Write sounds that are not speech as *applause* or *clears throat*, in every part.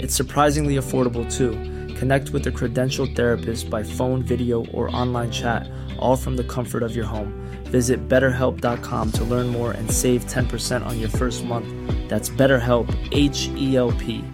It's surprisingly affordable too. Connect with a credentialed therapist by phone, video, or online chat, all from the comfort of your home. Visit betterhelp.com to learn more and save 10% on your first month. That's BetterHelp, H E L P.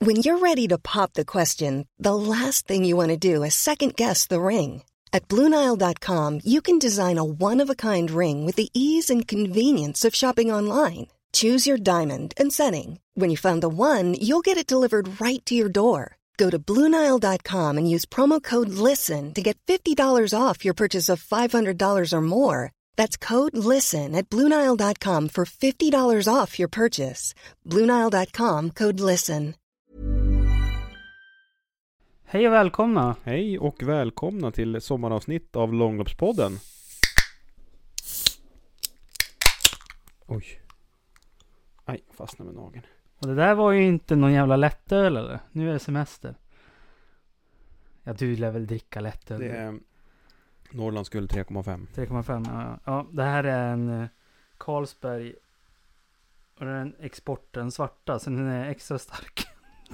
When you're ready to pop the question, the last thing you want to do is second guess the ring. At Bluenile.com, you can design a one of a kind ring with the ease and convenience of shopping online. Choose your diamond and setting. When you find the one, you'll get it delivered right to your door. Go to Bluenile.com and use promo code LISTEN to get $50 off your purchase of $500 or more. That's code LISTEN at Bluenile.com for $50 off your purchase. Bluenile.com code LISTEN. Hej och välkomna! Hej och välkomna till sommaravsnitt av Långloppspodden. Oj. Aj, fastnade med nageln. Och det där var ju inte någon jävla lättöl eller? Nu är det semester. Ja, du lär väl dricka lättöl? Det är Norrlands guld 3,5. 3,5 ja. ja. Det här är en eh, Carlsberg. Och den exporten svarta, så den är extra stark.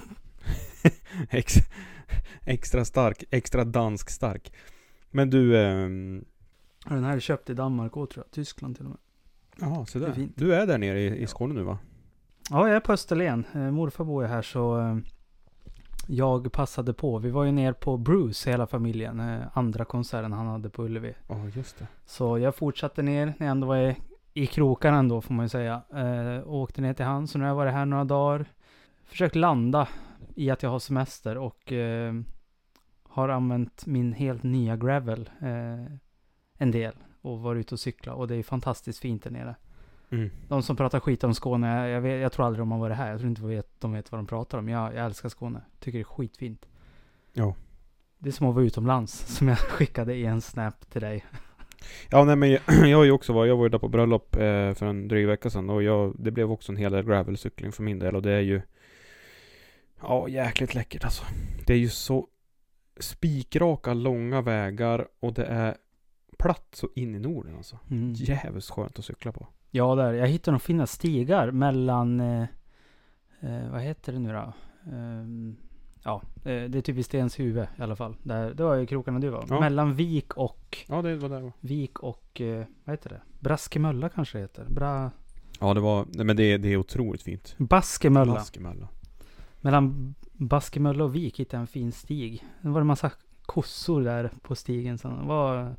*laughs* Ex, extra stark, extra dansk stark. Men du, ehm, den här är köpt i Danmark och tror jag. Tyskland till och med. jaha, så är där. Du är där nere i, i Skåne nu va? Ja, jag är på Österlen. Eh, morfar bor ju här så eh, jag passade på. Vi var ju ner på Bruce hela familjen. Eh, andra konserten han hade på Ullevi. Ja, just det. Så jag fortsatte ner när jag ändå var i, i krokarna ändå får man ju säga. Eh, och åkte ner till han. Så nu har jag varit här några dagar. Försökt landa i att jag har semester och eh, har använt min helt nya gravel eh, en del. Och varit ute och cykla. Och det är fantastiskt fint där nere. Mm. De som pratar skit om Skåne, jag, vet, jag tror aldrig de har varit här. Jag tror inte de vet, de vet vad de pratar om. Jag, jag älskar Skåne. Tycker det är skitfint. Ja. Det är som att vara utomlands. *laughs* Som jag skickade i en snap till dig. Ja, nej men jag, *clears throat* jag har ju också varit, jag var ju där på bröllop eh, för en dryg vecka sedan och jag, det blev också en hel del gravelcykling för min del och det är ju Ja, jäkligt läckert alltså. Det är ju så spikraka, långa vägar och det är platt så in i Norden alltså. Mm. Jävligt skönt att cykla på. Ja, där. Jag hittade några fina stigar mellan... Eh, eh, vad heter det nu då? Ehm, ja, eh, det är typ i Stens huvud i alla fall. Där, det var ju krokarna du var. Ja. Mellan Vik och... Ja, det var där. Vik och... Eh, vad heter det? Braskemölla kanske det heter. Bra... Ja, det var, nej, men det, det är otroligt fint. Baskemölla. Baskemölla. Mellan Baskemölla och Vik hittade jag en fin stig. Det var en massa kossor där på stigen. Så det var...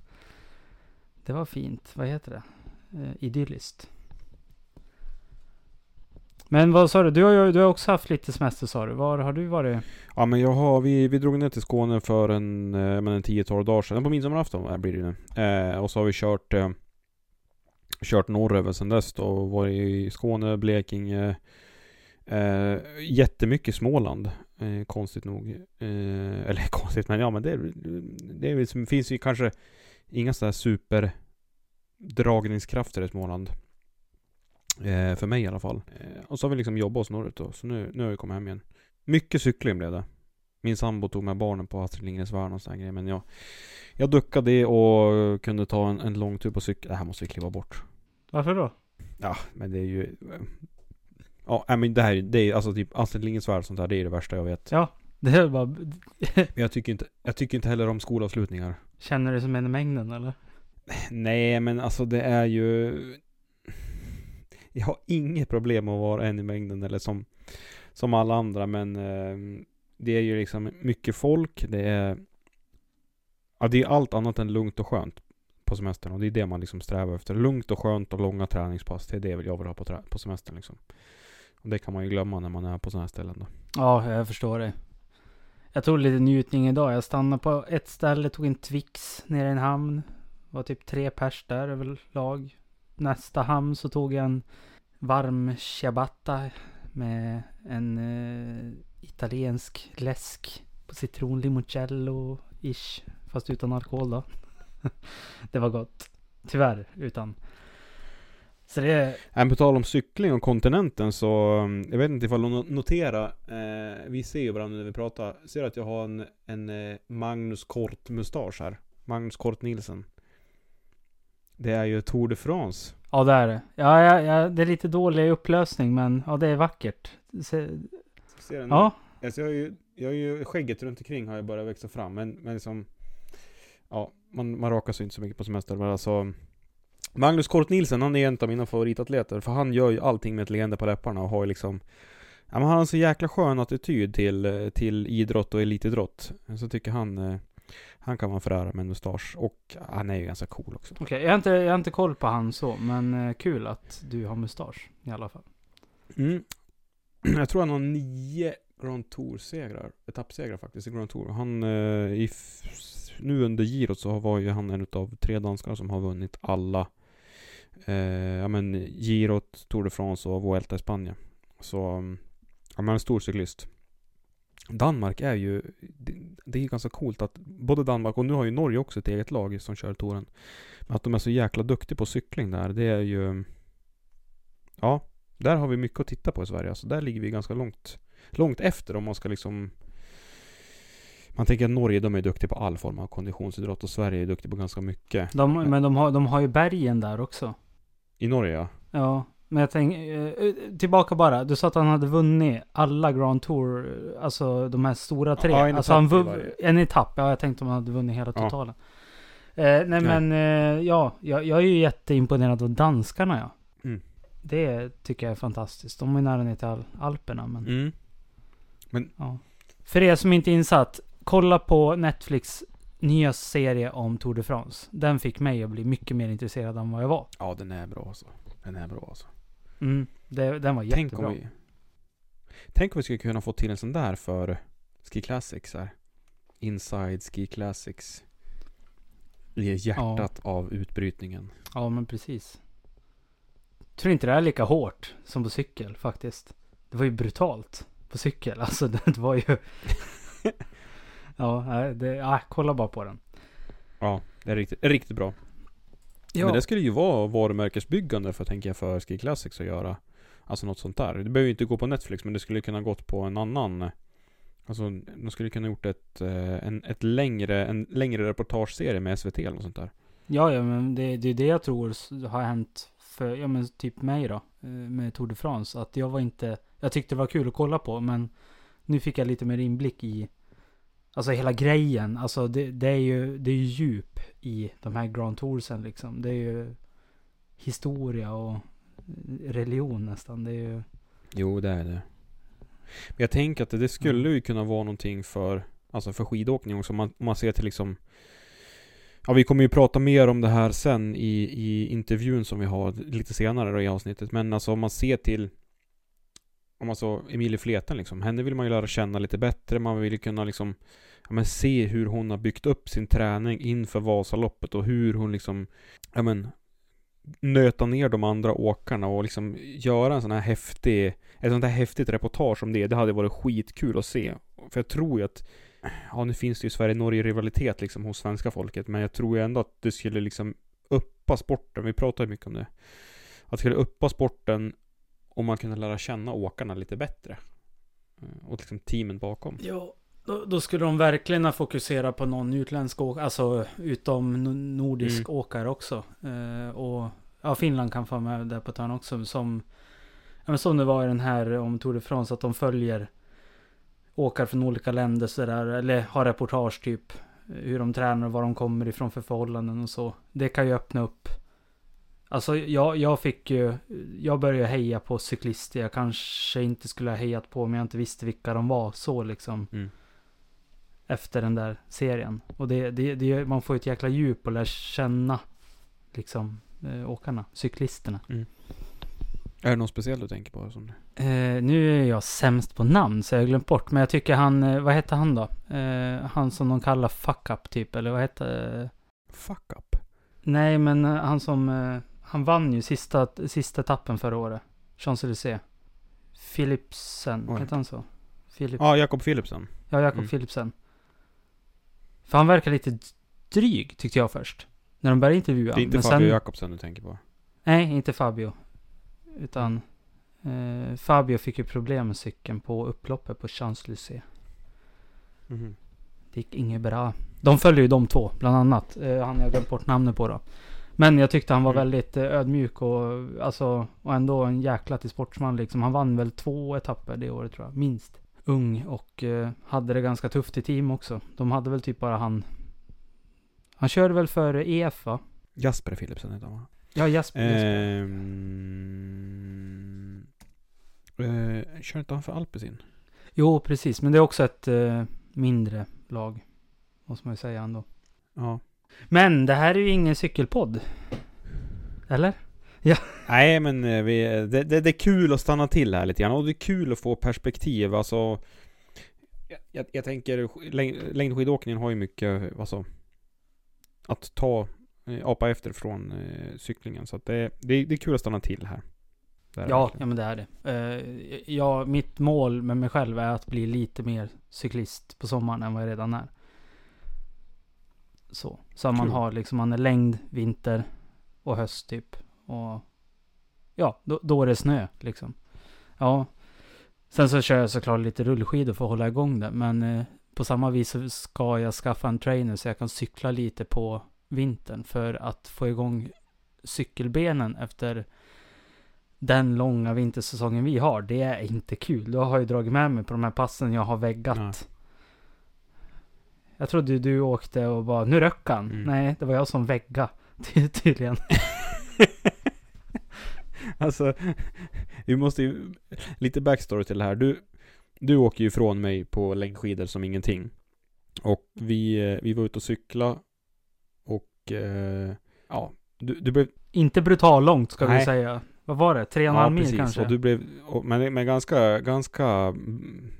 Det var fint. Vad heter det? Eh, idylliskt. Men vad sa du? Du har du har också haft lite semester sa du. Var har du varit? Ja men jag har, vi, vi drog ner till Skåne för en, eh, men en 10-12 dagar sedan. På midsommarafton eh, blir det nu. Eh, och så har vi kört eh, Kört norröver sedan dess då. Varit i Skåne, Blekinge eh, Jättemycket Småland eh, Konstigt nog eh, *laughs* Eller konstigt men ja men det, är- det finns ju kanske Inga sådana här super Dragningskrafter i Småland eh, För mig i alla fall eh, Och så har vi liksom jobbat oss norrut då Så nu, nu har vi kommit hem igen mycket cykling blev det. Min sambo tog med barnen på Astrid Lindgrens Värld och sådana grejer. Men jag, jag duckade det och kunde ta en, en lång tur på cykel. Det här måste vi kliva bort. Varför då? Ja, men det är ju... Ja, nej, men det här det är alltså typ Astrid Lindgrens Värld och sånt där. Det är det värsta jag vet. Ja, det är bara... Men jag tycker inte, jag tycker inte heller om skolavslutningar. Känner du som en i mängden eller? Nej, men alltså det är ju... Jag har inget problem att vara en i mängden eller som, som alla andra, men eh, det är ju liksom mycket folk, det är... Ja, det är allt annat än lugnt och skönt på semestern och det är det man liksom strävar efter. Lugnt och skönt och långa träningspass, det är det jag vill ha på, trä- på semestern liksom. Och det kan man ju glömma när man är på sådana här ställen då. Ja, jag förstår det. Jag tog lite njutning idag. Jag stannade på ett ställe, tog en Twix nere i en hamn. Var typ tre pers där överlag. Nästa hamn så tog jag en varm ciabatta med en eh, italiensk läsk på citron limoncello-ish. Fast utan alkohol då. *laughs* det var gott. Tyvärr utan. Så det är... Äh, Även på tal om cykling och kontinenten så, mm, jag vet inte ifall du noterar, eh, vi ser ju varandra när vi pratar, ser du att jag har en, en eh, Magnus Kort mustasch här? Magnus Kort Nielsen. Det är ju Tour de France. Ja det är det. Ja, ja, ja, det är lite dålig upplösning men ja det är vackert. Se, Ser du nu? ja, Alltså jag har ju, jag har ju skägget runt omkring har ju börjat växa fram, men, men liksom Ja, man, man rakar sig inte så mycket på semester, men alltså Magnus Kort Nielsen, han är en av mina favoritatleter, för han gör ju allting med ett leende på läpparna och har ju liksom Ja men han har en så jäkla skön attityd till, till idrott och elitidrott. Så tycker han eh, Han kan man förära med en mustasch och han är ju ganska cool också. okej. Jag, har inte, jag har inte koll på han så, men eh, kul att du har mustasch i alla fall. Mm. *clears throat* Jag tror han har nio Grand Tour-segrar, etappsegrar faktiskt i Grand Tour. Han, eh, nu under girot så var ju han en utav tre danskar som har vunnit alla eh, ja men girot, Tour de France och Vuelta i Spanien. Så, mm, ja men en stor cyklist. Danmark är ju, det, det är ju ganska coolt att både Danmark och nu har ju Norge också ett eget lag som kör touren. Men att de är så jäkla duktiga på cykling där, det är ju Ja, där har vi mycket att titta på i Sverige. Alltså där ligger vi ganska långt, långt efter om man ska liksom man tänker att Norge de är duktiga på all form av konditionsidrott och Sverige är duktiga på ganska mycket. De, men de har, de har ju bergen där också. I Norge ja. Ja, men jag tänker, eh, tillbaka bara. Du sa att han hade vunnit alla Grand Tour, eh, alltså de här stora tre. Ja, en alltså han varje. en etapp, ja jag tänkte om han hade vunnit hela Ja. totalen. Eh, nej, men, eh, ja, jag, jag är ju jätteimponerad av danskarna ja. Mm. Det tycker jag är fantastiskt. De är nära ner till Al- Alperna men, Mm. ja. För er som inte är insatt, kolla på Netflix nya serie om Tour de France. Den fick mig att bli mycket mer intresserad än vad jag var. Ja den är bra alltså. Den är bra alltså. Mm, det, den var Tänk jättebra. om vi Tänk om vi skulle kunna få till en sån där för Ski Classics här. Inside Ski Classics. I hjärtat av utbrytningen. Ja, men precis. Tror inte det är lika hårt som på cykel faktiskt. Det var ju brutalt på cykel. *laughs* Alltså det, var ju... *laughs* ja, det, ja, kolla bara på den. Ja, det är riktigt, riktigt bra. Ja, Men det skulle ju vara varumärkesbyggande för, tänker jag, för Ski Classics att göra. Alltså något sånt där. Det behöver ju inte gå på Netflix, men det skulle kunna gått på en annan Alltså, de skulle kunna gjort ett, eh, en, ett längre, en längre reportageserie med SVT eller något sånt där. ja, ja men det, det är det jag tror har hänt för, ja men typ mig då. eh, Med Tour de France. Att jag var inte, jag tyckte det var kul att kolla på men nu fick jag lite mer inblick i Alltså hela grejen. Alltså det, det är ju, det är ju djup i de här Grand Toursen liksom. Det är ju historia och religion nästan. Det är ju... Jo, det är det. Men jag tänker att det, det skulle ju kunna vara någonting för, alltså för skidåkning också. Om man, man ser till liksom Ja, vi kommer ju prata mer om det här sen i, i intervjun som vi har lite senare då i avsnittet. Men alltså om man ser till om man så Emilie Fleten liksom. Henne vill man ju lära känna lite bättre. Man vill ju kunna liksom Ja men se hur hon har byggt upp sin träning inför Vasaloppet och hur hon liksom Ja men Nöta ner de andra åkarna och liksom göra en sån här häftig Ett sånt här häftigt reportage om det. Det hade varit skitkul att se. För jag tror ju att Ja nu finns det ju Sverige-Norge-rivalitet liksom hos svenska folket. Men jag tror ju ändå att det skulle liksom uppa sporten. Vi pratar ju mycket om det. Att det skulle uppa sporten om man kunde lära känna åkarna lite bättre. Eh, Och liksom teamen bakom. Ja, då, då skulle de verkligen ha fokuserat på någon utländsk åkare, alltså utom no- nordisk Mm. åkare också. Eh, och ja, Finland kan få med där på ett hörn också. Som, ja, men som det var i den här om Tour de France, att de följer åkare från olika länder sådär, eller har reportage typ. Hur de tränar och var de kommer ifrån för förhållanden och så. Det kan ju öppna upp. Alltså jag, jag fick ju, jag började heja på cyklister jag kanske inte skulle ha hejat på om jag inte visste vilka de var så liksom. Mm. Efter den där serien. Och det, det, det, man får ett jäkla djup och lär känna liksom eh, åkarna, cyklisterna. Är det något speciellt du tänker på? Som... Eh, nu är jag sämst på namn så jag har glömt bort. Men jag tycker han, eh, vad hette han då? Eh, han som de kallar fuck up typ, eller vad hette? Fuck up? nej men eh, han som, eh, han vann ju sista, sista etappen förra året. Champs-Élysées. Philipsen, Oj. hette han så? Philip. Ja, Jakob Philipsen. Ja, Jakob Mm. Philipsen. För han verkar lite dryg, tyckte jag först. När de började intervjua Det är inte Men Fabio sen, Jakobsen du tänker på. Nej, inte Fabio. Utan eh, Fabio fick ju problem med cykeln på upploppet på Champs-Élysées. Mhm. Det gick inget bra. De följer ju de två, bland annat. Eh, han jag glömt bort namnet på då. Men jag tyckte han var Mm. väldigt eh, ödmjuk och, alltså, och ändå en jäkla till sportsman liksom. Han vann väl två etapper det året tror jag, minst. Ung och eh, hade det ganska tufft i team också. De hade väl typ bara han. Han körde väl för EF va? Jasper Philipsen heter han va? Ja. Jesper. Ehm... Eh, kör inte han för Alpecin? Jo, precis. Men det är också ett eh, mindre lag. Måste man ju säga ändå. Ja. Men det här är ju ingen cykelpodd. Eller? Nej men eh, vi, det, det, det är kul att stanna till här lite grann och det är kul att få perspektiv alltså Jag, jag, tänker läng, längdskidåkningen har ju mycket alltså Att ta eh, apa efter från eh, cyklingen så det, det, det är kul att stanna till här Det är det Ja, ja men det är det. Eh, ja, mitt mål med mig själv är att bli lite mer cyklist på sommaren än vad jag redan är. Så. Så man har liksom, man är längd, vinter och höst typ. Och ja, då, då är det snö liksom. Ja. Sen så kör jag såklart lite rullskidor för att hålla igång det. Men eh, på samma vis så ska jag skaffa en trainer så jag kan cykla lite på vintern. För att få igång cykelbenen efter den långa vintersäsongen vi har. Det är inte kul. Då har jag dragit med mig på de här passen jag har väggat. Jag trodde du åkte och bara, nu röck han. Mm. Nej, det var jag som vägga. Ty- Tydligen. *laughs* Alltså Vi måste ju Lite backstory till det här du Du åker ju ifrån mig på längdskidor som ingenting Och vi, eh, vi var ute och cykla Och eh, Ja du, du blev Inte brutal långt ska vi Nej. säga. Vad var det? Tre och en halv mil kanske? Och du blev, och, men, men ganska, ganska mm,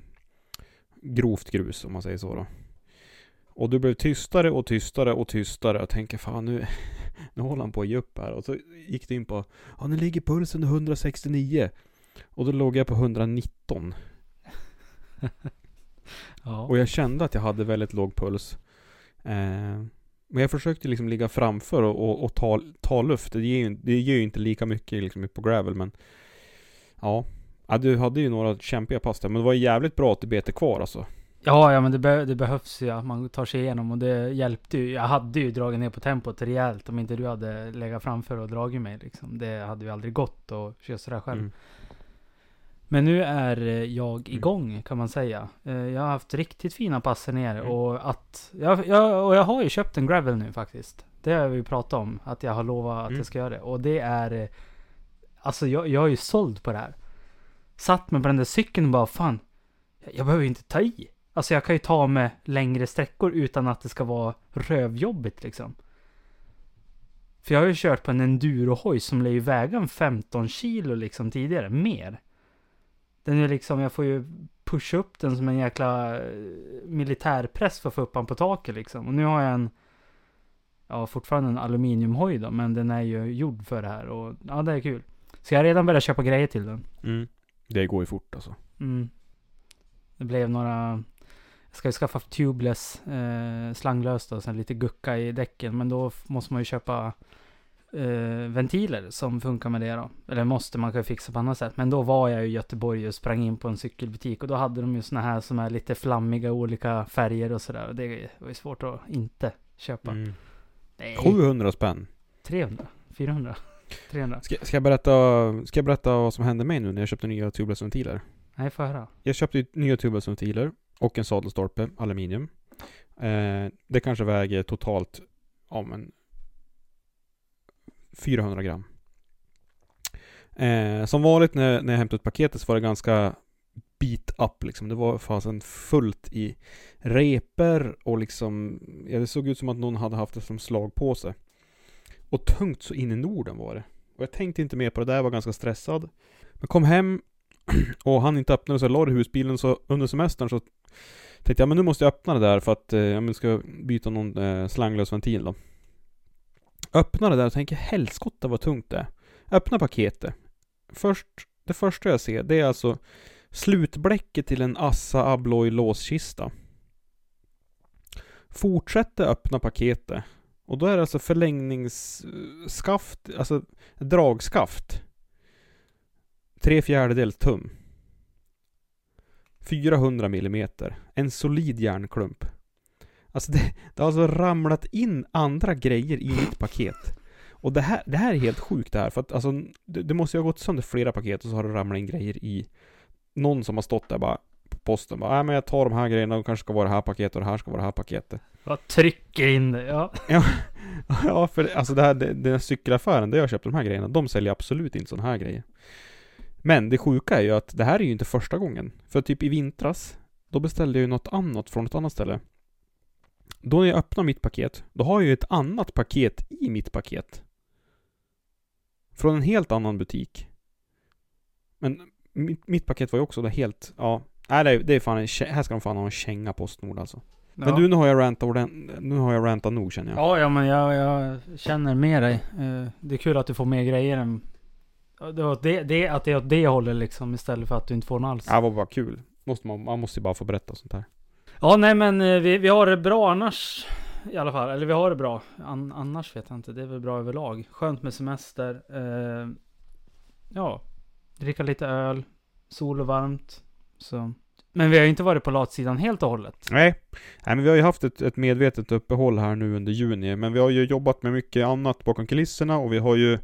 grovt grus om man säger så då. Och du blev tystare och tystare och tystare. Jag tänker fan nu, *laughs* nu håller han på att ge upp här. Och så gick det in på, ja nu ligger pulsen 169. Och då låg jag på 119. *laughs* ja. Och jag kände att jag hade väldigt låg puls. Eh, men jag försökte liksom ligga framför och, och, och ta, ta luft. Det ger, ju, det ger ju inte lika mycket liksom på gravel men Ja. ja du hade ju några kämpiga pass där, men det var jävligt bra att det bet kvar alltså. Ja, ja men det, be- det behövs ju att man tar sig igenom och det hjälpte ju. Jag hade ju dragit ner på tempot rejält om inte du hade legat framför och dragit mig liksom. Det hade ju aldrig gått att köra sådär själv. Mm. Men nu är eh, jag Mm. igång kan man säga. Eh, Jag har haft riktigt fina pass nere Mm. och att... Jag, jag, och jag har ju köpt en gravel nu faktiskt. Det har vi pratat om. Att jag har lovat att Mm. jag ska göra det. Och det är... eh, Alltså jag, jag är ju såld på det här. Satt mig på den där cykeln och bara fan. Jag, jag behöver ju inte ta i. Alltså jag kan ju ta med längre sträckor utan att det ska vara rövjobbigt liksom. För jag har ju kört på en endurohoj som lär ju väga en 15 kilo liksom tidigare. Mer. Den är liksom, jag får ju pusha upp den som en jäkla eh, militärpress för att få upp den på taket liksom. Och nu har jag en, ja fortfarande en aluminiumhoj då, men den är ju gjord för det här och ja det är kul. Så jag har redan börjat köpa grejer till den. Mm. Det går ju fort alltså. Mm. Det blev några, ska ju skaffa tubeless, eh, slanglöst och sen lite gucka i däcken. Men då måste man ju köpa eh, ventiler som funkar med det då. Eller måste, man kan ju fixa på annat sätt. Men då var jag i Göteborg och sprang in på en cykelbutik. Och då hade de ju såna här som är lite flammiga, olika färger och sådär. Och det var ju svårt att inte köpa. Mm. Nej, 700 spänn. 300, 400, 300. Ska, ska, jag berätta, ska jag berätta vad som hände mig nu när jag köpte nya tubeless-ventiler? Nej, får jag höra. Jag köpte nya tubeless-ventiler och en sadelstolpe, aluminium. Eh, det kanske väger totalt, ja men 400 gram. Eh, som vanligt när, när jag hämtade ut paketet så var det ganska beat up liksom. Det var fasen fullt i reper och liksom, ja det såg ut som att någon hade haft det som slagpåse. Och tungt så in i Norden var det. Och jag tänkte inte mer på det där, jag var ganska stressad. Men kom hem *clears throat* och han inte öppnade så jag la det i husbilen så under semestern så tänkte jag men nu måste jag öppna det där för att eh, jag ska byta någon eh, slanglös ventil då. Öppna det där och tänker helskotta vad tungt det är. Öppna paketet. Först, det första jag ser det är alltså Slutbläcket till en Assa Abloy låskista. Fortsätter öppna paketet. Och då är det alltså förlängningsskaft, alltså dragskaft. Tre fjärdedels tum. 400 millimeter. En solid järnklump. Alltså det, det har alltså ramlat in andra grejer i mitt paket. Och det här, det här är helt sjukt det här. För att alltså, det, det måste ju ha gått sönder flera paket och så har det ramlat in grejer i. Någon som har stått där bara på posten bara, nej men jag tar de här grejerna, de kanske ska vara det här paketet och det här ska vara det här paketet. Bara trycker in det, *laughs* ja. Ja, för alltså det här, det, den här cykelaffären där jag köpte de här grejerna, de säljer absolut inte sådana här grejer. Men det sjuka är ju att det här är ju inte första gången. För typ i vintras, då beställde jag ju något annat från ett annat ställe. Då när jag öppnar mitt paket, då har jag ju ett annat paket i mitt paket. Från en helt annan butik. Men mitt, mitt paket var ju också helt, ja. Nej det är, det är fan en, här ska de fan ha en känga Postnord alltså. Men Ja. du, nu har jag rantat nu har jag rantat nog känner jag. Ja, ja men jag, jag känner med dig. Eh, Det är kul att du får mer grejer än... Det, det, att det är åt det hållet liksom istället för att du inte får något alls. Ja, det var bara kul. Måste man, man måste ju bara få berätta sånt här. Ja, nej men eh, vi, vi har det bra annars. I alla fall. Eller vi har det bra. An, annars vet jag inte. Det är väl bra överlag. Skönt med semester. Eh, ja. Dricka lite öl. Sol och varmt. Så. Men vi har ju inte varit på latsidan helt och hållet. Nej. Nej, men vi har ju haft ett, ett medvetet uppehåll här nu under juni. Men vi har ju jobbat med mycket annat bakom kulisserna och vi har ju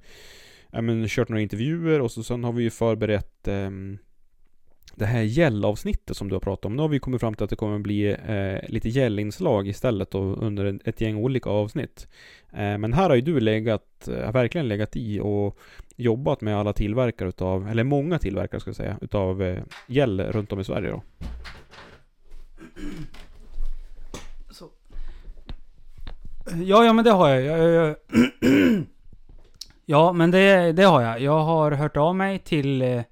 ja, men, kört några intervjuer och så, sen har vi ju förberett ehm, det här gällavsnittet som du har pratat om. Nu har vi kommit fram till att det kommer bli eh, lite gällinslag istället då, under ett gäng olika avsnitt. Eh, men här har ju du legat, eh, verkligen legat i och jobbat med alla tillverkare utav, eller många tillverkare ska jag säga, utav eh, gäll runt om i Sverige då. Så. Ja, ja men det har jag. jag, jag, jag *clears throat* ja, men det, det har jag. Jag har hört av mig till eh,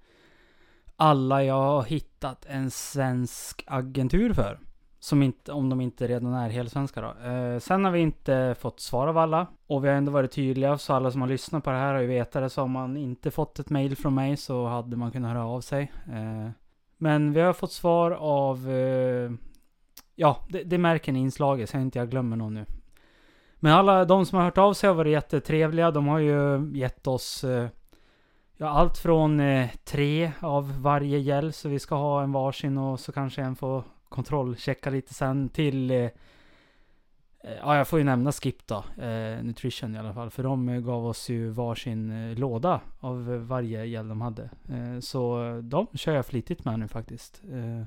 alla jag har hittat en svensk agentur för. Som inte, om de inte redan är helsvenska då. Eh, sen har vi inte fått svar av alla. Och vi har ändå varit tydliga, så alla som har lyssnat på det här har ju vetat det. Så har man inte fått ett mail från mig så hade man kunnat höra av sig. Eh, men vi har fått svar av eh, Ja, det, det märker ni i inslaget så jag inte jag glömmer någon nu. Men alla de som har hört av sig har varit jättetrevliga. De har ju gett oss eh, ja, allt från eh, tre av varje gäll så vi ska ha en varsin och så kanske en får kontrollchecka lite sen till eh, Ja, jag får ju nämna Skip då, eh, Nutrition i alla fall. För de gav oss ju varsin eh, låda av varje gäll de hade. Eh, så de kör jag flitigt med nu faktiskt. Eh,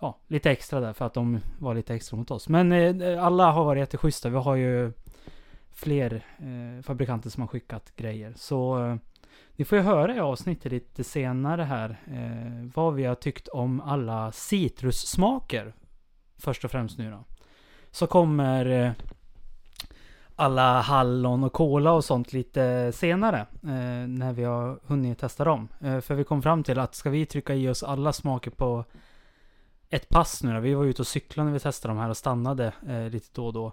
ja, lite extra där för att de var lite extra mot oss. Men eh, alla har varit jätteschyssta. Vi har ju fler eh, fabrikanter som har skickat grejer. Så eh, ni får ju höra i avsnittet lite senare här eh, vad vi har tyckt om alla citrussmaker. Först och främst nu då. Så kommer eh, alla hallon och kola och sånt lite senare. Eh, när vi har hunnit testa dem. Eh, för vi kom fram till att ska vi trycka i oss alla smaker på ett pass nu då. Vi var ute och cyklade när vi testade de här och stannade eh, lite då och då.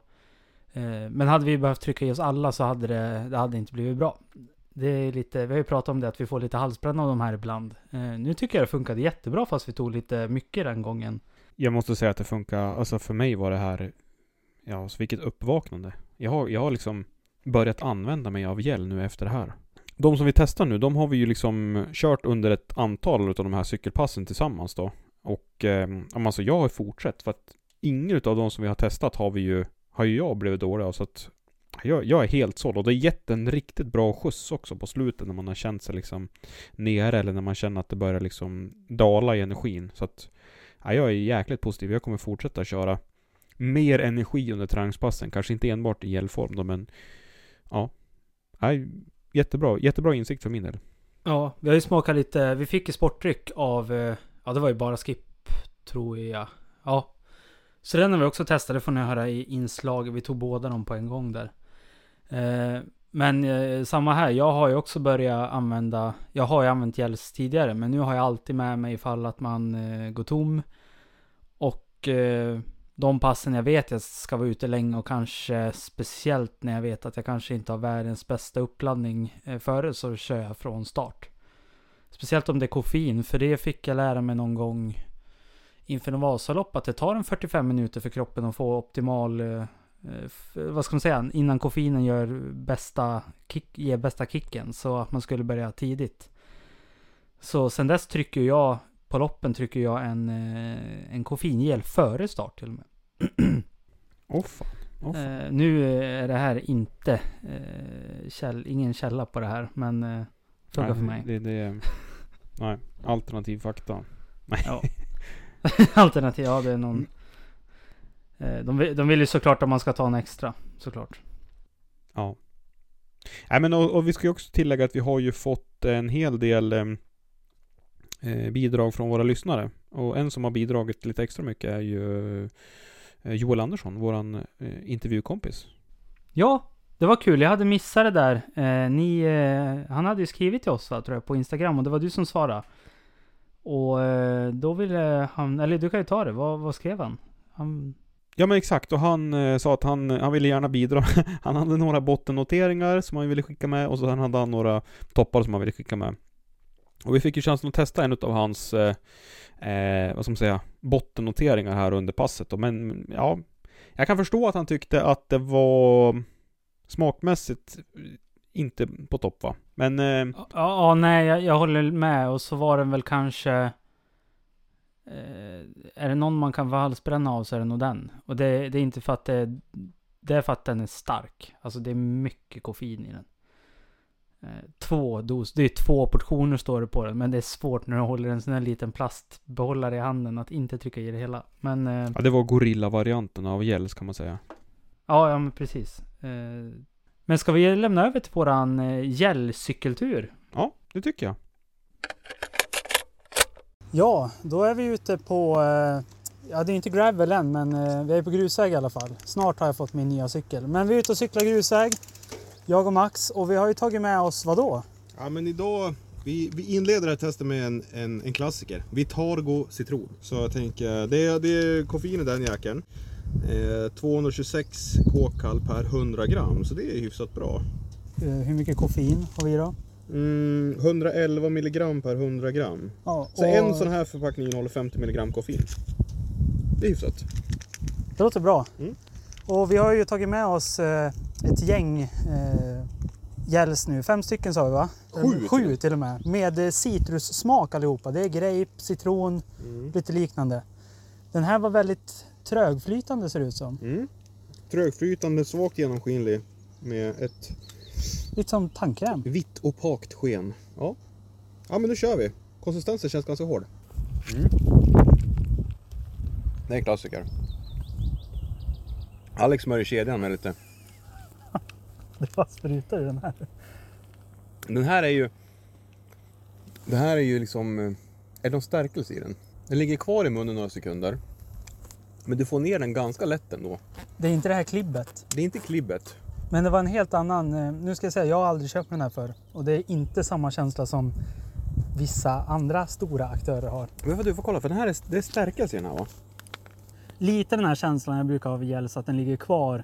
Eh, men hade vi behövt trycka i oss alla så hade det, det hade inte blivit bra. Det är lite, vi har ju pratat om det att vi får lite halsbränna av de här ibland. Eh, nu tycker jag det funkade jättebra fast vi tog lite mycket den gången. Jag måste säga att det funkar, alltså för mig var det här, ja, så vilket uppvaknande. Jag har, jag har liksom börjat använda mig av gel nu efter det här. De som vi testar nu, de har vi ju liksom kört under ett antal av de här cykelpassen tillsammans då. Och eh, alltså jag har fortsatt för att ingen av de som vi har testat har vi ju, har ju jag blivit dålig av så att jag, jag är helt såld och det har gett en riktigt bra skjuts också på slutet när man har känt sig liksom nere eller när man känner att det börjar liksom dala i energin. Så att ja, jag är jäkligt positiv. Jag kommer fortsätta köra mer energi under träningspassen. Kanske inte enbart i hjälpform då, men ja. Nej, jättebra, jättebra insikt för min del. Ja, vi har ju smakat lite, vi fick ju sportdryck av, eh, ja det var ju bara Skip, tror jag. Ja. Så den har vi också testat, det får ni höra i inslaget. Vi tog båda dem på en gång där. Eh, men eh, samma här, jag har ju också börjat använda, jag har ju använt gels tidigare, men nu har jag alltid med mig ifall att man eh, går tom. Och eh, de passen jag vet jag ska vara ute länge och kanske speciellt när jag vet att jag kanske inte har världens bästa uppladdning eh, före så kör jag från start. Speciellt om det är koffein, för det fick jag lära mig någon gång inför en Vasalopp att det tar en 45 minuter för kroppen att få optimal, eh, f- vad ska man säga, innan koffeinen gör bästa kick, ger bästa kicken. Så att man skulle börja tidigt. Så sen dess trycker jag, på loppen trycker jag en, eh, en koffeingel före start till och med. Åh fan. Åh, fan. Eh, nu är det här inte eh, käll, ingen källa på det här, men eh, funkar Nej, för mig. Det, det, nej, alternativ fakta. Nej. Ja. *laughs* Alternativ, ja det är någon... Eh, de, vill, de vill ju såklart att man ska ta en extra, såklart. Ja. Nej men och, och vi ska ju också tillägga att vi har ju fått en hel del em, eh, bidrag från våra lyssnare. Och en som har bidragit lite extra mycket är ju eh, Joel Andersson, våran eh, intervjukompis. Ja, det var kul. Jag hade missat det där. Eh, ni, eh, han hade ju skrivit till oss va, tror jag, på Instagram och det var du som svarade. Och eh, då ville han, eller du kan ju ta det. Vad, vad skrev han? han Ja men exakt, och han eh, sa att han, han ville gärna bidra. *laughs* han hade några bottennoteringar som han ville skicka med och så sen hade han några toppar som han ville skicka med. Och vi fick ju chansen att testa en av hans, eh, eh, vad ska man säga, bottennoteringar här under passet då. Men ja, jag kan förstå att han tyckte att det var smakmässigt inte på topp va. Men eh, Ja, ja, nej, jag, jag håller med. Och så var den väl kanske... Eh, är det någon man kan få halsbränna av så är det nog den. Och det, det är inte för att det... Det är för att den är stark. Alltså det är mycket koffein i den. Eh, två dos, det är två portioner står det på den. Men det är svårt när du håller en sån här liten plastbehållare i handen att inte trycka i det hela. Men... Eh, ja, det var gorilla-varianten av gels kan man säga. ja, ja men precis. Eh, men ska vi lämna över till våran eh, gällcykeltur? Ja, det tycker jag. Ja, då är vi ute på, eh, ja det är inte gravel än men eh, vi är på grusväg i alla fall. Snart har jag fått min nya cykel. Men vi är ute och cyklar grusväg, jag och Max och vi har ju tagit med oss vad då? Ja men idag, vi, vi inleder det här testet med en, en, en klassiker. Vitargo citron. Så jag tänker, det är, det är koffein i den jäkeln. Eh, 226 k-kall per 100 gram, så det är hyfsat bra. Eh, Hur mycket koffein har vi då? Mm, 111 milligram per 100 gram. Ja, Så en sån här förpackning innehåller 50 milligram koffein. Det är hyfsat. Det låter bra. Mm. Och vi har ju tagit med oss eh, ett gäng eh, gels nu. Fem stycken sa vi va? Sju Sju till. och med. Med eh, citrussmak allihopa. Det är grape, citron, Mm. lite liknande. Den här var väldigt trögflytande ser det ut som. Mm. Trögflytande, svagt genomskinlig med ett Lite som tandkräm. vitt opakt sken. Ja. ja, men nu kör vi. Konsistensen känns ganska hård. Det är en klassiker. Alex smörjer kedjan med lite. *laughs* Det bara sprutar i den här. Den här är ju... Det här är ju liksom... eh, Är det någon stärkelse i den? Den ligger kvar i munnen några sekunder. Men du får ner den ganska lätt ändå. Det är inte det här klibbet. Det är inte klibbet. Men det var en helt annan... eh, Nu ska jag säga, jag har aldrig köpt den här för Och det är inte samma känsla som vissa andra stora aktörer har. Men du får kolla, för den här är, det är stärkelse i den här va? Lite den här känslan jag brukar ha vid gels, att den ligger kvar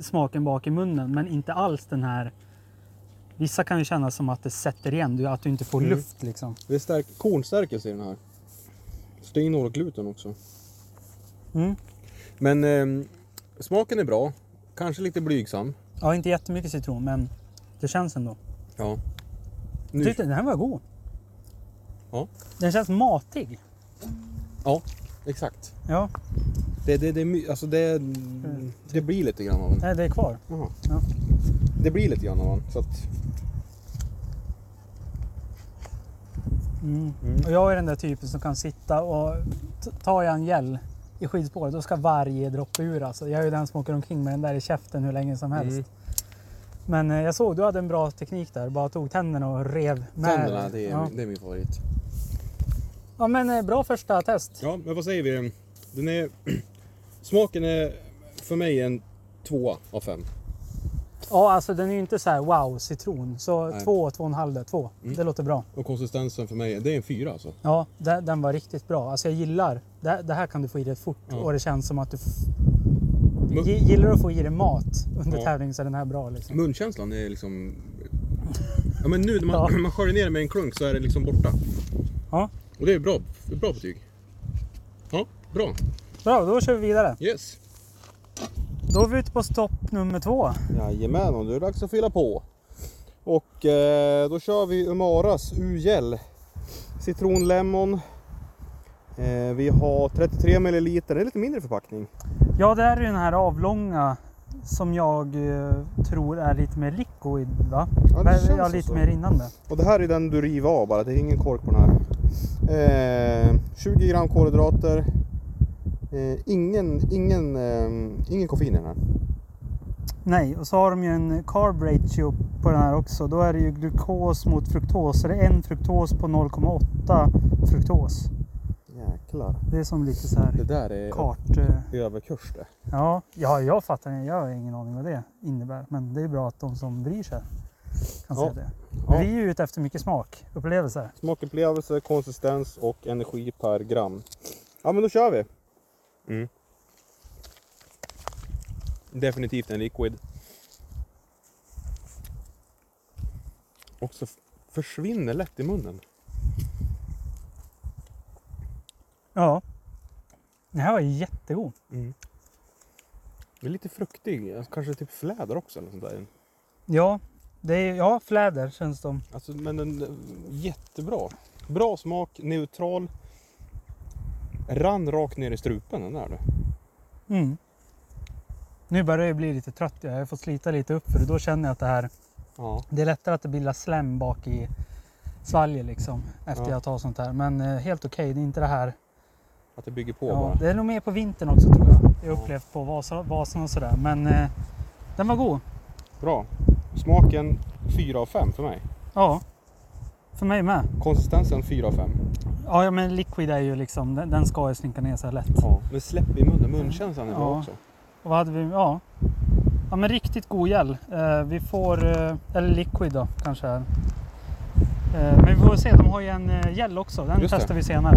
smaken bak i munnen. Men inte alls den här... Vissa kan ju känna som att det sätter igen, att du inte får Mm. luft liksom. Det är stärk, kornstärkelse i den här. Så det innehåller gluten också. Mm. Men ehm, smaken är bra. Kanske lite blygsam. Ja, inte jättemycket citron, men det känns ändå. Ja. Jag Nu, tyckte den här var god. Ja. Den känns matig. ja, exakt. Ja, Det, det, det, alltså det, det blir lite grann av en. nej, det är kvar. Jaha. Ja. Det blir lite grann av en. Så att, Mm. Mm. Och jag är den där typen som kan sitta och t- tar jag en gel i skidspåret då ska varje droppe ur alltså. Jag är ju den som åker omkring med den där i käften hur länge som helst. Mm. Men eh, jag såg du hade en bra teknik där. Bara tog tänderna och rev med. tänderna, det är, ja. det är min favorit. ja men eh, bra första test. Ja, men vad säger vi? Den är... *clears throat* Smaken är för mig en tvåa av fem. Ja alltså den är ju inte så här wow citron. Så Nej. två, två och en halv där, två. Mm. Det låter bra. Och konsistensen för mig, det är en fyra alltså. Ja, det, den var riktigt bra. Alltså jag gillar, det, det här kan du få i dig fort Ja. och det känns som att du... Gillar du att få i dig mat under Ja. tävling så är den här bra liksom. Munkänslan är liksom Ja men nu när man, Ja. man sköljer ner det med en klunk så är det liksom borta. Ja. Och det är bra, bra betyg. Ja, bra. Bra, då kör vi vidare. Yes. Då är vi ute på stopp nummer två. Jajamän, och nu är det dags att fylla på. Och eh, då kör vi Umaras U-gel. Citron Lemon. Eh, vi har 33 ml, det är lite mindre förpackning. Ja, det är ju den här avlånga som jag eh, tror är lite mer liquid va? Ja, det känns ja, lite så. mer rinnande. Och det här är den du river av bara, det är ingen kork på den här. Eh, 20 gram kolhydrater. Eh, ingen, ingen, eh, ingen koffein i den här. Nej, och så har de ju en carb ratio på den här också. Då är det ju glukos mot fruktos. Så det är en fruktos på 0,8 fruktos. Jäklar. Det är som lite så här Det där är kart... eh, överkurs det. Ja, ja, jag fattar det. Jag har ingen aning vad det innebär. Men det är bra att de som bryr sig kan Ja. säga det. Ja. Men vi är ju ute efter mycket smak, upplevelser. Smakupplevelse, konsistens och energi per gram. Ja men då kör vi. Mm. Definitivt en liquid. Och så försvinner lätt i munnen. Ja. Den här var jättegod. Den är lite fruktig, alltså, kanske typ fläder också eller sånt där. Ja, det är, ja fläder känns de. Alltså, men den, den- jättebra. Bra smak, neutral. Rann rakt ner i strupen den där du. Mm. Nu börjar jag bli lite trött. Jag har fått slita lite upp för då känner jag att det här Ja. Det är lättare att det bildar slem bak i svalget liksom efter Ja. jag tar sånt här. Men eh, helt okej, det är inte det här. Att det bygger på Ja, bara. det är nog mer på vintern också tror jag. Jag har upplevt på Vasa, Vasan och sådär. Men eh, den var god. Bra. Smaken 4 av 5 för mig. Ja. För mig med. Konsistensen 4 av 5. Ja, ja men liquid är ju liksom, den, den ska ju slinka ner så här lätt. Ja. Men släpp i munnen, munkänslan är bra Ja. också. Och vad hade vi? Ja. Ja men riktigt god gel. Eh, vi får, eh, eller liquid då kanske. Eh, men vi får se, de har ju en eh, gel också. Den Just det. testar vi senare.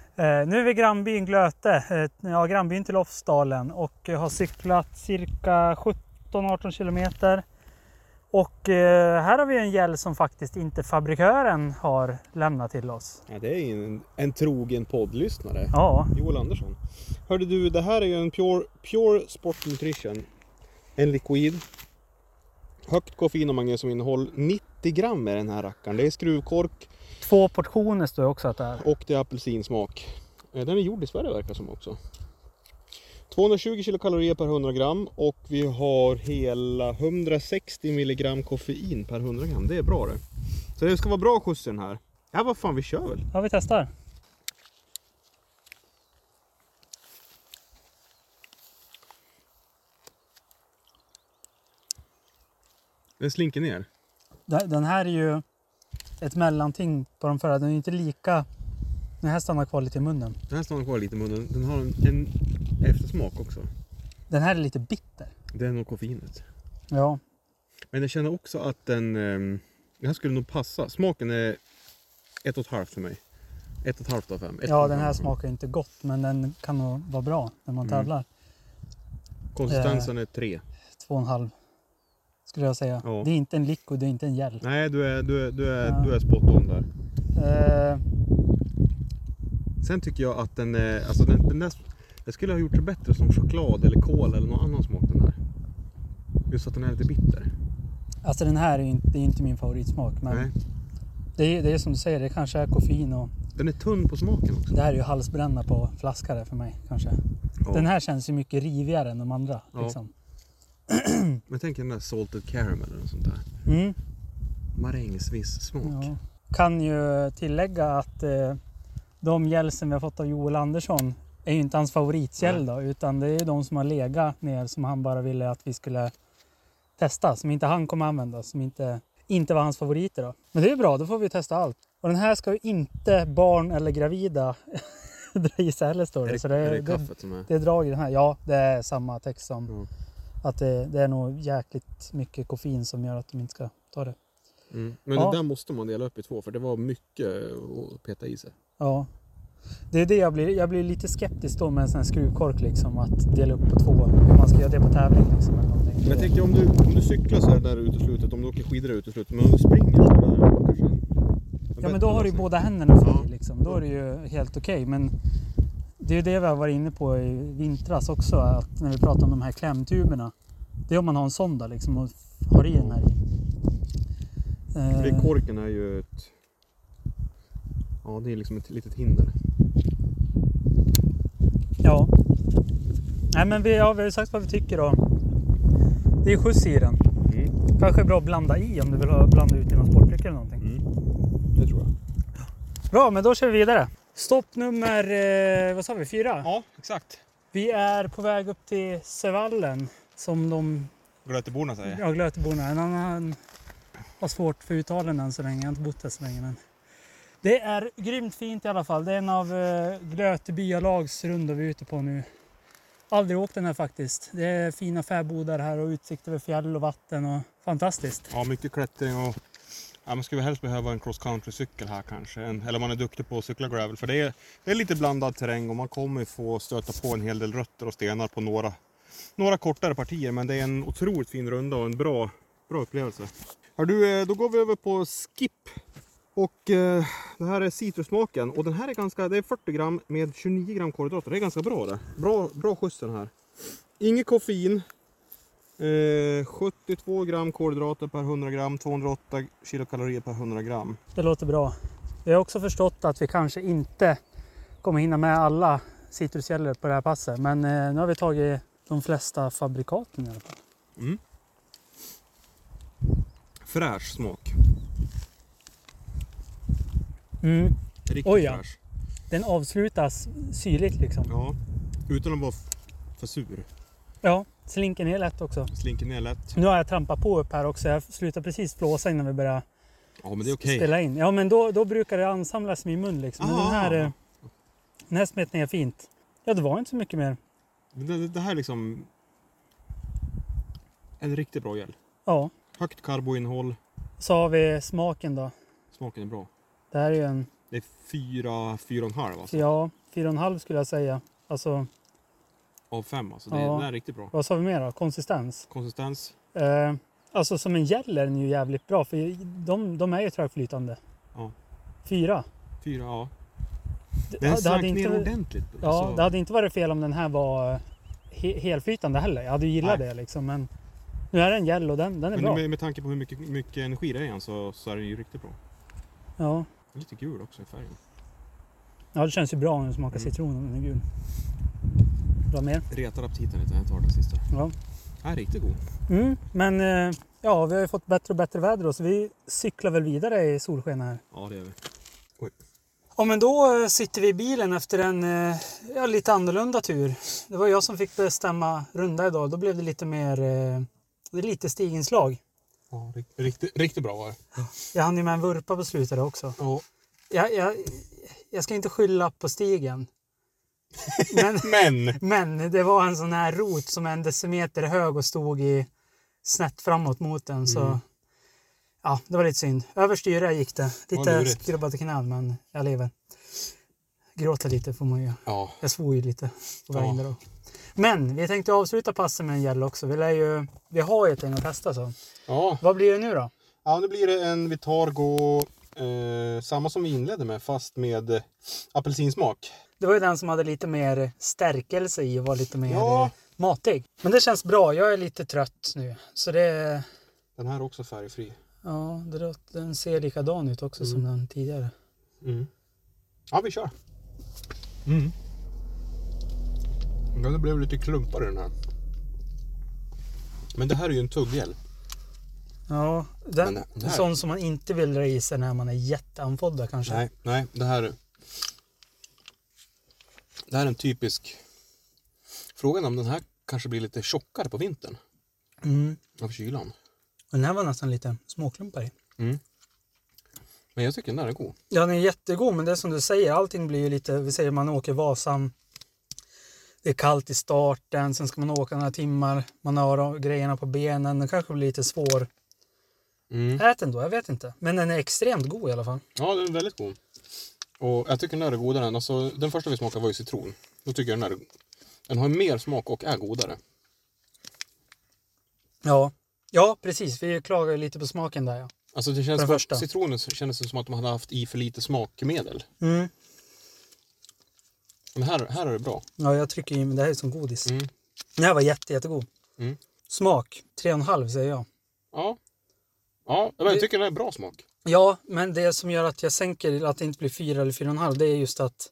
Eh, nu är vi i grannbyn Glöte, eh, ja, grannbyn till Lofsdalen och eh, har cyklat cirka 17-18 kilometer. Och här har vi en gäll som faktiskt inte fabrikören har lämnat till oss. Ja, det är en, en trogen poddlyssnare. Ja, Joel Andersson. Hörde du, det här är ju en Pure, pure Sport Nutrition. En liquid. Högt koffein och magnesiuminnehåll. 90 gram är den här rackaren. Det är skruvkork två portioner står det också att det är. och det är apelsinsmak. Eh, Den är gjord i Sverige verkar som också. 220 kilokalorier per 100 gram och vi har hela 160 milligram koffein per 100 gram. Det är bra det. Så det ska vara bra skjuts den här. Ja vad fan vi kör väl. Ja, vi testar. Den slinker ner. Den här är ju ett mellanting på de förra. Den är inte lika... Den här stannar kvar lite i munnen. Den här stannar kvar lite i munnen. Den har en, en eftersmak också. Den här är lite bitter. Det är nog koffeinet. Ja, Men jag känner också att den... ehm, Den här skulle nog passa. Smaken är ett och ett halvt för mig. Ett och ett halvt av fem. Ett ja den här smakar inte gott men den kan nog vara bra när man Mm. tävlar. Konsistensen är tre. Två och en halv skulle jag säga. Ja. Det är inte en liquid, det är inte en gel. Nej, du är, du är, du är, Ja. du är spot on där. Eh, Sen tycker jag att den är, alltså den, den där, det skulle ha gjort sig bättre som choklad eller kol eller någon annan smak den här. Just att den är lite bitter. Alltså den här är inte, det är inte min favoritsmak. Men Nej. det är, det är som du säger, det kanske är koffein och Den är tunn på smaken också. det här är ju halsbränna på flaska där för mig kanske. Ja. Den här känns ju mycket rivigare än de andra. Ja. Liksom. *clears throat* Men tänk den där salted caramel eller något sånt där. Mm. Marängsviss smak. Ja. Kan ju tillägga att eh, de gälsen vi har fått av Joel Andersson är ju inte hans favoritgäll då, utan det är ju de som har legat ner som han bara ville att vi skulle testa, som inte han kommer använda, som inte, inte var hans favoriter då. Men det är bra, då får vi testa allt. Och den här ska ju inte barn eller gravida *laughs* dra i sig heller står Är det. det, Så det, är det det, kaffet som är... det drar i den här. Ja, det är samma text som Ja. Att det, det är nog jäkligt mycket koffein som gör att de inte ska ta det. Mm. Men Ja. det där måste man dela upp i två för det var mycket att peta i sig. Ja. Det är det jag blir, jag blir lite skeptisk då med en sån här skruvkork liksom. Att dela upp på två. Hur man ska göra det på tävling liksom. Eller någonting. Men jag tänker om du, om du cyklar så här där ute i slutet, om du åker skidor ute i slutet, men om du springer så där, kanske Ja men då har du ju båda händerna fri Ja. liksom. Då är det ju helt okej. Men det är det vi har varit inne på i vintras också. Att när vi pratar om de här klämtuberna. Det är om man har en sån där liksom och har i den här i. För Eh, korken är ju ett... Ja, det är liksom ett litet hinder. Ja. Nej men vi, ja, vi har ju sagt vad vi tycker då. Det är skjuts i den. Mm. Kanske är bra att blanda i om du vill blanda ut i någon sportdryck eller någonting. Mm. Det tror jag. Bra, men då kör vi vidare. Stopp nummer, eh, vad sa vi, fyra? Ja, exakt. Vi är på väg upp till Sövallen. Som de, Glöteborna säger. ja Glöteborna. En annan har svårt för uttalen än så länge. Jag har inte bott där så länge. Men det är grymt fint i alla fall. Det är en av eh, Glöte byalags rundor vi är ute på nu. Aldrig åkt den här faktiskt. Det är fina fäbodar här och utsikt över fjäll och vatten och fantastiskt. Ja, mycket klättring och... Ja, man skulle helst behöva en cross country cykel här kanske. En, eller man är duktig på att cykla gravel. För det är, det är lite blandad terräng och man kommer få stöta på en hel del rötter och stenar på några, några kortare partier. Men det är en otroligt fin runda och en bra, bra upplevelse. Hör du, eh, då går vi över på Skip. Och eh, det här är citrussmaken. Och den här är ganska, det är 40 gram med 29 gram kolhydrater. Det är ganska bra det. Bra, bra skjuts den här. Inget koffein. Eh, 72 gram kolhydrater per 100 gram, 208 kilokalorier per 100 gram. Det låter bra. Vi har också förstått att vi kanske inte kommer hinna med alla citrusgäller på det här passet. Men eh, nu har vi tagit de flesta fabrikaten i alla fall. Fräsch smak. Mm. Riktigt Oj, ja. fräsch. Den avslutas syrligt liksom. Ja, utan att vara för sur. Ja, slinker ner lätt också. Slinker ner lätt. Nu har jag trampat på upp här också. Jag slutar precis flåsa innan vi börjar Ja, men okej. spela in. Ja, men då, då brukar det ansamlas i min mun liksom. Men den här, Ah. eh, den här smet ner fint. Ja, det var inte så mycket mer. Det, det, här är liksom en riktigt bra gel. Ja, Högt karboinnehåll. så har vi smaken då. Smaken är bra. Det här är ju en, Det är fyra, fyra och en halv alltså. ja, fyra och en halv skulle jag säga. Alltså, Av fem alltså. Det, Ja. det är riktigt bra. vad sa vi mer då? Konsistens. Konsistens. Eh, alltså som en gel är den ju jävligt bra för de, de är ju trögflytande. Ja. Fyra. Fyra, ja. Det, Den det, hade ner inte, ordentligt. ja, alltså. det hade inte varit fel om den här var he, helflytande heller. Jag hade ju gillat Nej. det liksom. Men nu är den gel och den, den är Men bra. med, med tanke på hur mycket, mycket energi det är i den så, så är den ju riktigt bra. Ja. Lite gul också i färgen. ja, det känns ju bra när det smakar Mm. citron om den är gul. Bra mer? Retar aptiten lite. Jag tar den sista. Ja. Ja, riktigt god. Mm, men eh, ja, vi har ju fått bättre och bättre väder så vi cyklar väl vidare i solsken här. Ja, det gör vi. Ja, men då eh, sitter vi i bilen efter en eh, ja, lite annorlunda tur. Det var jag som fick bestämma runda idag. Då blev det lite mer det är lite stiginslag. Ja, rikt- riktigt, riktigt bra var det. Jag hann ju med en vurpa på slutet också. Ja. Jag, jag, jag ska inte skylla på stigen. Men, *laughs* Men! men det var en sån här rot som är en decimeter hög och stod i snett framåt mot den. Så Mm. ja, det var lite synd. Överstyra gick det. Lite lurigt. skrubbade knän, men jag lever. Gråta lite får man ju. Ja. Jag svor ju lite på vägen Ja. där då. Men vi tänkte avsluta passet med en gäll också. Vi, lär ju, vi har ju ett gäng att testa så. Ja. Vad blir det nu då? ja, nu blir det en Vitargo Eh, samma som vi inledde med fast med eh, apelsinsmak. Det var ju den som hade lite mer stärkelse i och var lite mer Ja. eh, matig. Men det känns bra. Jag är lite trött nu. Så det... Den här är också färgfri. Ja, den ser likadan ut också som den tidigare. Mm. Ja, vi kör. Mm. Ja, det blev lite klumpar i den här. Men det här är ju en tugghjälp. Ja, den, det här- sån som man inte vill dra i sig när man är jätteanfodda kanske. Nej, nej, det här... Det här är en typisk... Frågan om den här kanske blir lite tjockare på vintern Mm. av kylan. Den här var nästan lite småklumpar i. Men jag tycker den där är god. Ja, den är jättegod, men det är som du säger, allting blir ju lite, vi säger man åker Vasan. Det är kallt i starten, sen ska man åka några timmar, man har grejerna på benen, den kanske blir lite svår. Mm. Ät den då, jag vet inte. Men den är extremt god i alla fall. Ja, den är väldigt god. Och jag tycker den där är godare än... Alltså, den första vi smakade var ju citron. Då tycker jag den där är... Den har mer smak och är godare. Ja, ja precis. Vi klagar ju lite på smaken där ja. Alltså det känns första. citronen kändes som att de hade haft i för lite smakmedel. Mm. Men här, här är det bra. Ja, jag trycker i, men det här är som godis. Mm. Den här var jätte, jättegod. Mm. Smak, 3,5 säger jag. Ja. Ja, men jag Det- tycker den är bra smak. Ja, men det som gör att jag sänker att det inte blir 4 eller 4,5 det är just att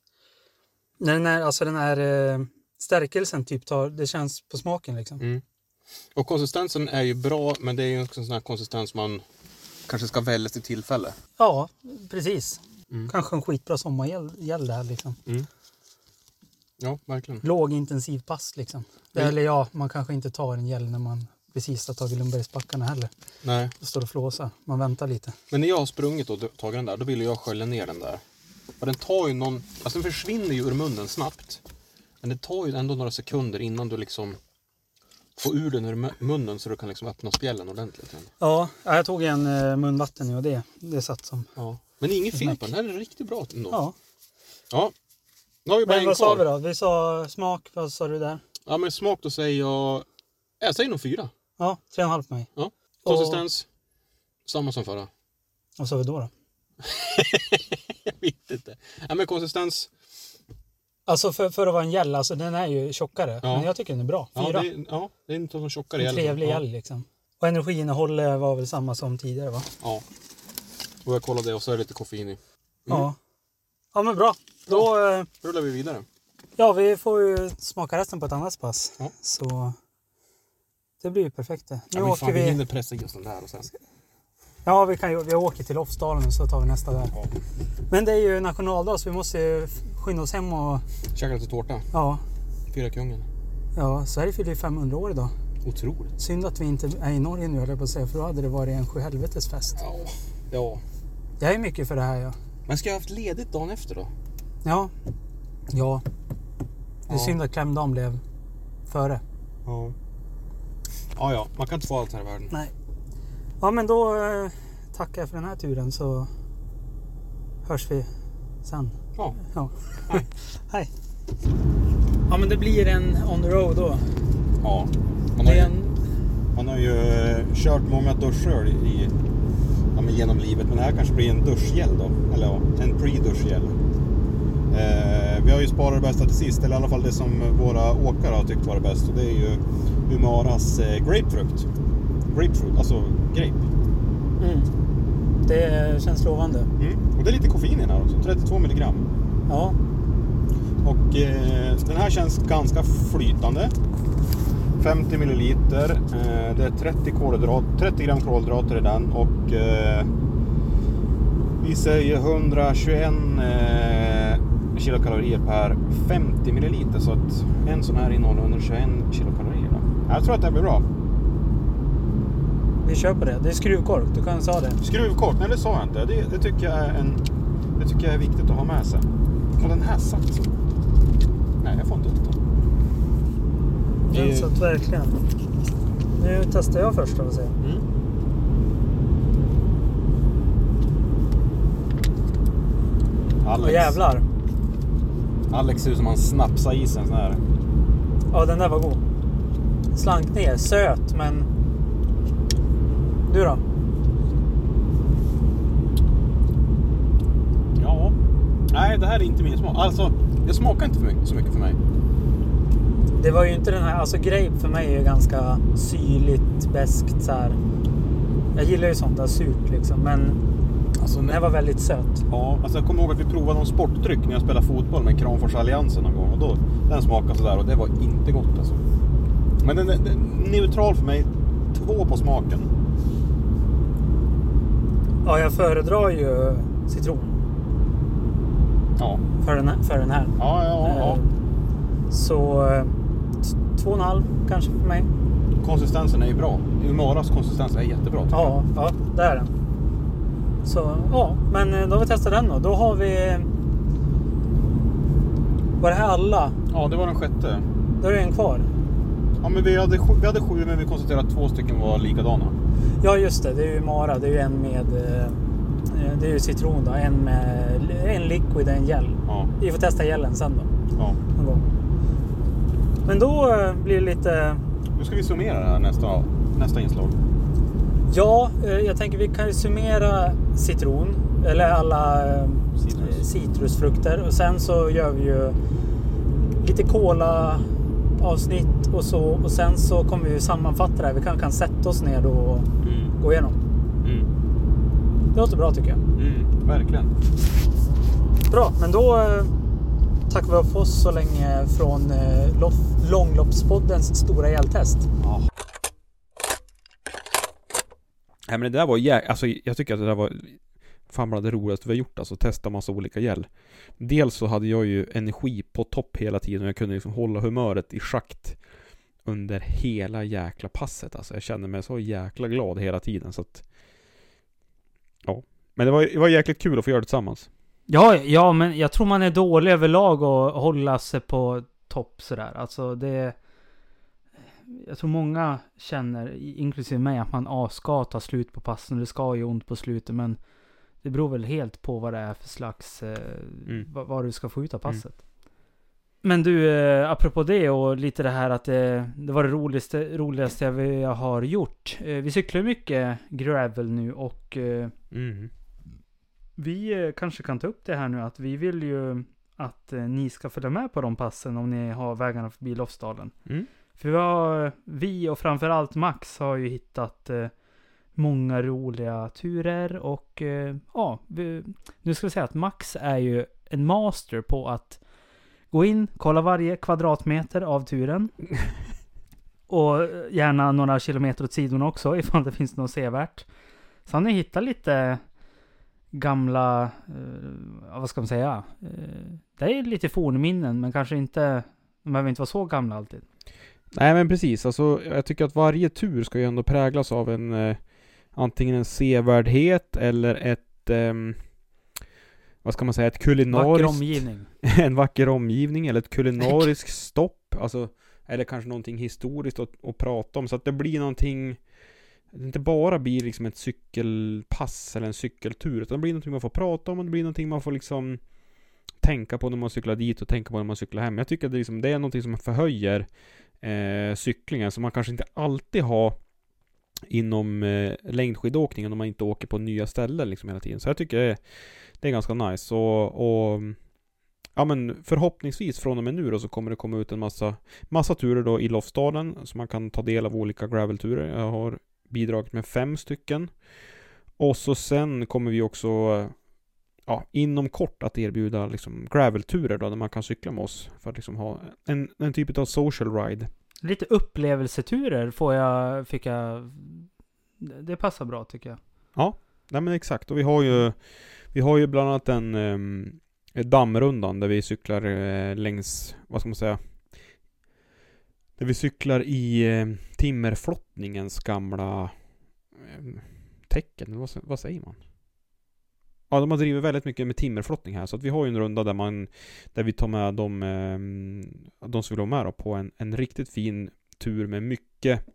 när den är, alltså den här eh, stärkelsen typ tar, det känns på smaken liksom. Mm. Och konsistensen är ju bra, men det är ju också en sån här konsistens man kanske ska välja till tillfälle. Ja, precis. Mm. Kanske en skitbra sommargäll gäll det här liksom. Ja, verkligen. Lågintensiv pass liksom. Mm. Eller ja, man kanske inte tar en gäll när man precis har tagit Lundbergsbackarna heller. Nej. Och står och flåsar. Man väntar lite. Men när jag har sprungit och tagit den där, då vill jag skölja ner den där. Och den tar ju någon... Alltså den försvinner ju ur munnen snabbt. Men det tar ju ändå några sekunder innan du liksom får ur den ur mu- munnen så du kan liksom öppna spjällen ordentligt. igen. Ja, ja, jag tog en eh, munvatten nu och det, det satt som... Ja. Men det är inget fel på den, den här är riktigt bra ändå. Ja. Ja. Nu har vi bara Men en vad sa kvar. vi då? Vi sa smak, vad sa du där? Ja men smak då säger jag... Jag säger nog fyra. Ja, 3,5 på mig. Ja. Konsistens. Samma som förra. Vad sa vi då? då? Jag *laughs* vet inte. Ja men konsistens. Alltså för, för att vara en gäll, alltså den är ju tjockare. Ja. Men jag tycker den är bra. Ja Fyra. det, ja, det är inte någon tjockare en gäll. trevlig ja. gäll liksom. Och energiinnehållet var väl samma som tidigare va? Ja. Och jag kollade och så är det lite koffein i. Ja. Ja men bra. Då, eh, rullar vi vidare. ja vi får ju smaka resten på ett annat pass. Ja. Så det blir ju perfekt det. Nu Ja, men åker fan, vi vi... hinner pressa oss den där och sen. Ja vi kan ju, vi åker till Lofsdalen och så tar vi nästa där. Ja. Men det är ju nationaldag så vi måste ju skynda oss hem och Käka lite tårta. ja, Fira kungen. ja Sverige fyller ju 500 år idag. Otroligt. Synd att vi inte är i Norge nu höll jag på att säga för då hade det varit en sjuhelvetes fest. Ja. Ja. Jag är mycket för det här ja. Men ska jag ha haft ledigt dagen efter då? Ja. Ja. Det är Ja. synd att klämdagen blev före. Ja. Ja, ja. Man kan inte få allt här i världen. Nej. Ja men då eh, tackar jag för den här turen så hörs vi sen. Ja. Ja. Hej. *laughs* Ja men det blir en on the road då. Ja. Man har ju, en... man har ju eh, kört många duschöl i, ja, men genom livet. Men det här kanske blir en duschgel då. Eller ja, en pre-duschgel. Eh, vi har ju sparat det bästa till sist. Eller i alla fall det som våra åkare har tyckt var bäst. Och det är ju Umaras eh, grapefrukt. Grapefruit, alltså grape. Mm. Det känns lovande. Mm. Och det är lite koffein i den här också. 32 milligram. Ja. Och eh, den här känns ganska flytande. 50 milliliter. Eh, det är 30, kolhydrat, 30 gram kolhydrater i den och eh, vi säger 121 eh, kilokalorier per 50 milliliter. Så att en sån här innehåller 121 kilokalorier. Jag tror att det här blir bra. Vi kör på det. Det är skruvkork, du kan säga det. Skruvkort, nej det sa jag inte. Det, det, tycker jag är en, det tycker jag är viktigt att ha med sig. Och den här satt så. Nej, jag får inte upp den. Den satt verkligen. Nu testar jag först får se. Mm. Åh Alex, jävlar. Alex ser ut som han snapsar i sig en sån här. Ja den där var god. Slank ner, söt men... Du då? nej det här är inte min smak. Alltså, det smakar inte för mycket, så mycket för mig. Det var ju inte den här, alltså grape för mig är ju ganska syrligt, beskt så här. Jag gillar ju sånt där surt liksom, men Alltså, den här var väldigt söt. Ja, alltså jag kommer ihåg att vi provade någon sportdryck när jag spelade fotboll med Kramfors Alliansen någon gång. Och då, den smakade sådär och det var inte gott alltså. Men den är, den är neutral för mig. Två på smaken. Ja, jag föredrar ju citron Ja, för den här. För den här. ja, ja. ja. Eh, Så två och en halv kanske för mig. Konsistensen är ju bra. Umaras konsistens är jättebra. Ja, ja, det är den. Så ja, men eh, då har vi testat den då. Då har vi... Var det här alla? Ja, det var den sjätte. Då är det en kvar. Ja, men vi hade, sju, vi hade sju, men vi konstaterade att två stycken var likadana. Ja just det, det är ju Mara. Det är ju en med... eh, eh, Det är ju citron då. En med en liquid och en gel. Ja, Vi får testa gelen sen då. ja. Men då blir det lite... Nu ska vi summera det här nästa, nästa inslag. Ja, eh, jag tänker vi kan ju summera citron. Eller alla eh, Citrus. citrusfrukter. Och sen så gör vi ju lite cola avsnitt och så. Och sen så kommer vi sammanfatta det här. Vi kanske kan sätta oss ner då och Mm. gå igenom. Mm. Det låter bra tycker jag. Mm. Verkligen. Bra, men då eh, tackar vi för oss så länge från eh, Långloppspoddens stora eltest. Ja. Nej men det där var jä... Alltså jag tycker att det där var fan bland det roligaste vi har gjort alltså. Testa massa olika gel Dels så hade jag ju energi på topp hela tiden och jag kunde liksom hålla humöret i schakt under hela jäkla passet alltså. Jag kände mig så jäkla glad hela tiden så att... Ja. Men det var, det var jäkligt kul att få göra det tillsammans. Ja, ja, men jag tror man är dålig överlag att hålla sig på topp sådär. Alltså det... Jag tror många känner, inklusive mig, att man ah, ska ta slut på passen. Det ska ju ont på slutet, men det beror väl helt på vad det är för slags... Eh, Mm. vad, vad du ska få ut av passet. Men du, eh, apropå det och lite det här att det, det var det roligaste, roligaste vi har gjort. Eh, vi cyklar mycket gravel nu och eh, Mm. vi eh, kanske kan ta upp det här nu att vi vill ju att eh, ni ska följa med på de passen om ni har vägarna förbi Lofsdalen. För vi, har, vi och framförallt Max har ju hittat eh, många roliga turer och eh, ja, vi, nu ska vi säga att Max är ju en master på att gå in, kolla varje kvadratmeter av turen. *laughs* och gärna några kilometer åt sidorna också ifall det finns något sevärt. Så han har hittat lite gamla, eh, vad ska man säga? Eh, det är lite fornminnen men kanske inte, de behöver inte vara så gamla alltid. Nej men precis, alltså jag tycker att varje tur ska ju ändå präglas av en eh, antingen en sevärdhet eller ett ehm, vad ska man säga, ett Vacker kulinariskt omgivning. *laughs* en vacker omgivning eller ett kulinariskt *laughs* stopp. Alltså, eller kanske någonting historiskt att, att prata om. Så att det blir någonting det inte bara blir liksom ett cykelpass eller en cykeltur. Utan det blir någonting man får prata om och det blir någonting man får liksom tänka på när man cyklar dit och tänka på när man cyklar hem. Jag tycker att det, liksom, det är någonting som förhöjer eh, cyklingen som man kanske inte alltid har inom eh, längdskidåkningen om man inte åker på nya ställen liksom hela tiden. Så jag tycker det är, det är ganska nice. Och, och ja men förhoppningsvis från och med nu då så kommer det komma ut en massa, massa turer då i Lofsdalen så man kan ta del av olika gravelturer. Jag har bidragit med fem stycken. Och så sen kommer vi också ja, inom kort att erbjuda liksom gravelturer då där man kan cykla med oss för att liksom ha en, en typ av social ride. Lite upplevelseturer får jag, fick jag... Det passar bra tycker jag. Nej men exakt och vi har ju Vi har ju bland annat en um, dammrundan där vi cyklar eh, längs, vad ska man säga Där vi cyklar i eh, timmerflottningens gamla eh, tecken, vad, vad säger man? Ja, de har drivit väldigt mycket med timmerflottning här så att vi har ju en runda där man Där vi tar med de, ehm, de som vill vara med då, på en, en riktigt fin tur med mycket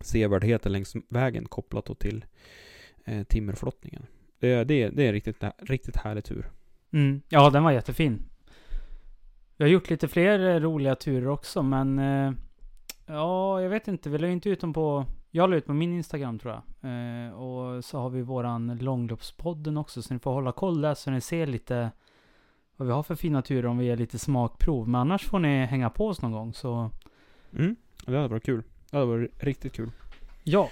sevärdheter längs vägen kopplat då till eh, timmerflottningen. Det, det, det är en riktigt, riktigt härlig tur. Mm. Ja, den var jättefin. Vi har gjort lite fler eh, roliga turer också, men... Eh, ja, jag vet inte. Vi la ju inte ut dem på... Jag la ut på min Instagram tror jag. Eh, och så har vi våran långloppspodden också, så ni får hålla koll där så ni ser lite vad vi har för fina turer om vi ger lite smakprov. Men annars får ni hänga på oss någon gång så Mm. Det hade varit kul. Det hade varit riktigt kul. ja.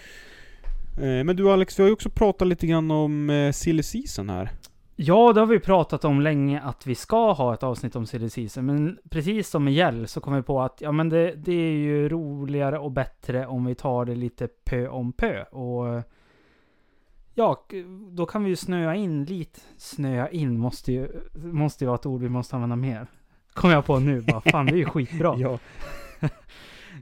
Eh, men du Alex, vi har ju också pratat lite grann om eh, silly season här. Ja, det har vi pratat om länge att vi ska ha ett avsnitt om silly season. Men precis som med gäll så kom vi på att ja, men det, det är ju roligare och bättre om vi tar det lite pö om pö. Och ja, då kan vi ju snöa in lite. Snöa in måste ju, måste ju vara ett ord vi måste använda mer. Kom jag på nu bara, fan det är ju skitbra. *laughs* Ja.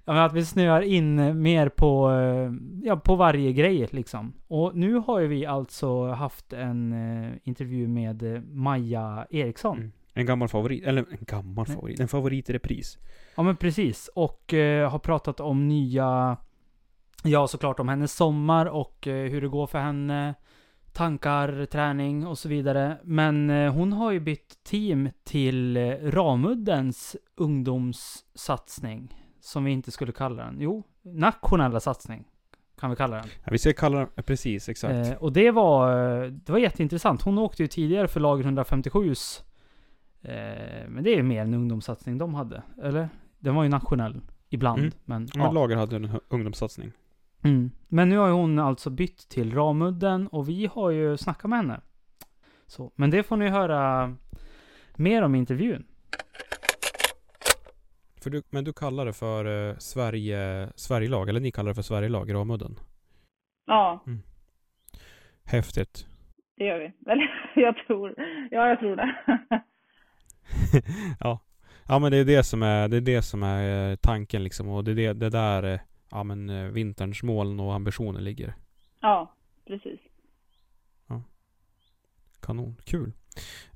Ja, att vi snöar in mer på, eh, ja, på varje grej liksom. Och nu har ju vi alltså haft en eh, intervju med eh, Maja Eriksson. Mm. En gammal favorit. Eller en gammal Nej. favorit. En favorit i repris. Ja men precis. Och eh, har pratat om nya, ja såklart om hennes sommar och eh, hur det går för henne. Tankar, träning och så vidare. Men eh, hon har ju bytt team till eh, Ramuddens ungdomssatsning. Som vi inte skulle kalla den. Jo, nationella satsning. Kan vi kalla den. Ja, vi ska kalla den... Precis, exakt. Eh, och det var, eh, det var jätteintressant. Hon åkte ju tidigare för lager 157s. Eh, men det är ju mer en ungdomssatsning de hade. Eller? Den var ju nationell ibland. Mm. Men, Men ja. Lager hade en ungdomssatsning. mm. men nu har ju hon alltså bytt till Ramudden och vi har ju snackat med henne. Så, men det får ni höra mer om i intervjun. För du, men du kallar det för eh, Sverige, Sverigelag, eller ni kallar det för Sverigelag, Ramudden. Ja, Häftigt. det gör vi. Eller *laughs* jag tror, ja jag tror det. *laughs* ja. Ja men det är det som är, det är det som är eh, tanken liksom och det är det, det där eh, ja men vinterns mål och ambitioner ligger. Ja, precis. Kanon, kul.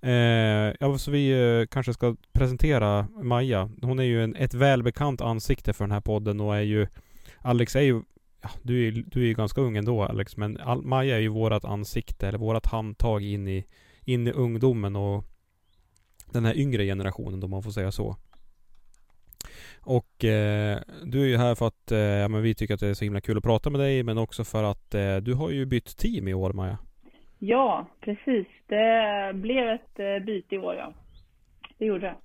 Eh, ja, så vi eh, kanske ska presentera Maja. Hon är ju en, ett välbekant ansikte för den här podden och är ju Alex är ju ja, du, är, du är ju ganska ung ändå Alex men all, Maja är ju vårat ansikte eller vårat handtag in i, in i ungdomen och den här yngre generationen om man får säga så. Och eh, du är ju här för att eh, ja, men vi tycker att det är så himla kul att prata med dig men också för att eh, du har ju bytt team i år Maja. Ja, precis. Det blev ett eh, byte i år ja. Det gjorde det.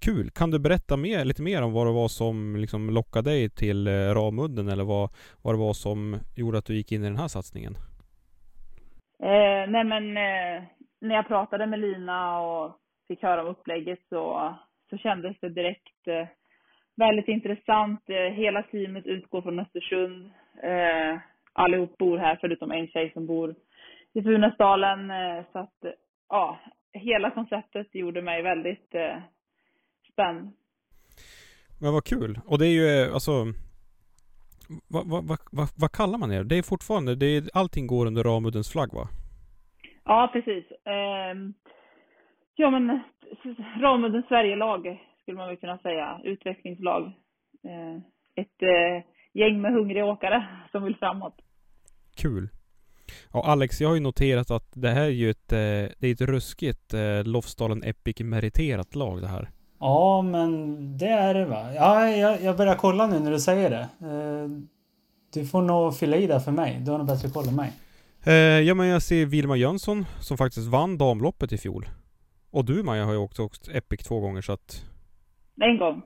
Kul! Kan du berätta mer, lite mer om vad det var som liksom lockade dig till eh, Ramudden eller vad, vad det var som gjorde att du gick in i den här satsningen? Eh, nej men eh, när jag pratade med Lina och fick höra om upplägget så, så kändes det direkt eh, väldigt intressant. Eh, hela teamet utgår från Östersund. Eh, allihop bor här förutom en tjej som bor i Funäsdalen. Eh, så att eh, ja, hela konceptet gjorde mig väldigt eh, spänd. Men vad kul! Och det är ju eh, alltså vad, vad, vad, vad, kallar man er? Det är fortfarande, det är, allting går under Ramuddens flagg va? Ja, precis. Ehm, ja, men *laughs* Ramuddens Sverigelag skulle man väl kunna säga. Utvecklingslag. Eh, ett eh, gäng med hungriga åkare som vill framåt. Kul! Ja Alex, jag har ju noterat att det här är ju ett, eh, det är ett ruskigt eh, Lofsdalen Epic meriterat lag det här. Ja, men det är det va? Ja, jag, jag börjar kolla nu när du säger det. Eh, Du får nog fylla i det för mig. Du har nog bättre koll än mig. Ja men jag ser Vilma Jönsson som faktiskt vann damloppet i fjol. Och du Maja har ju också åkt Epic två gånger så att... En gång.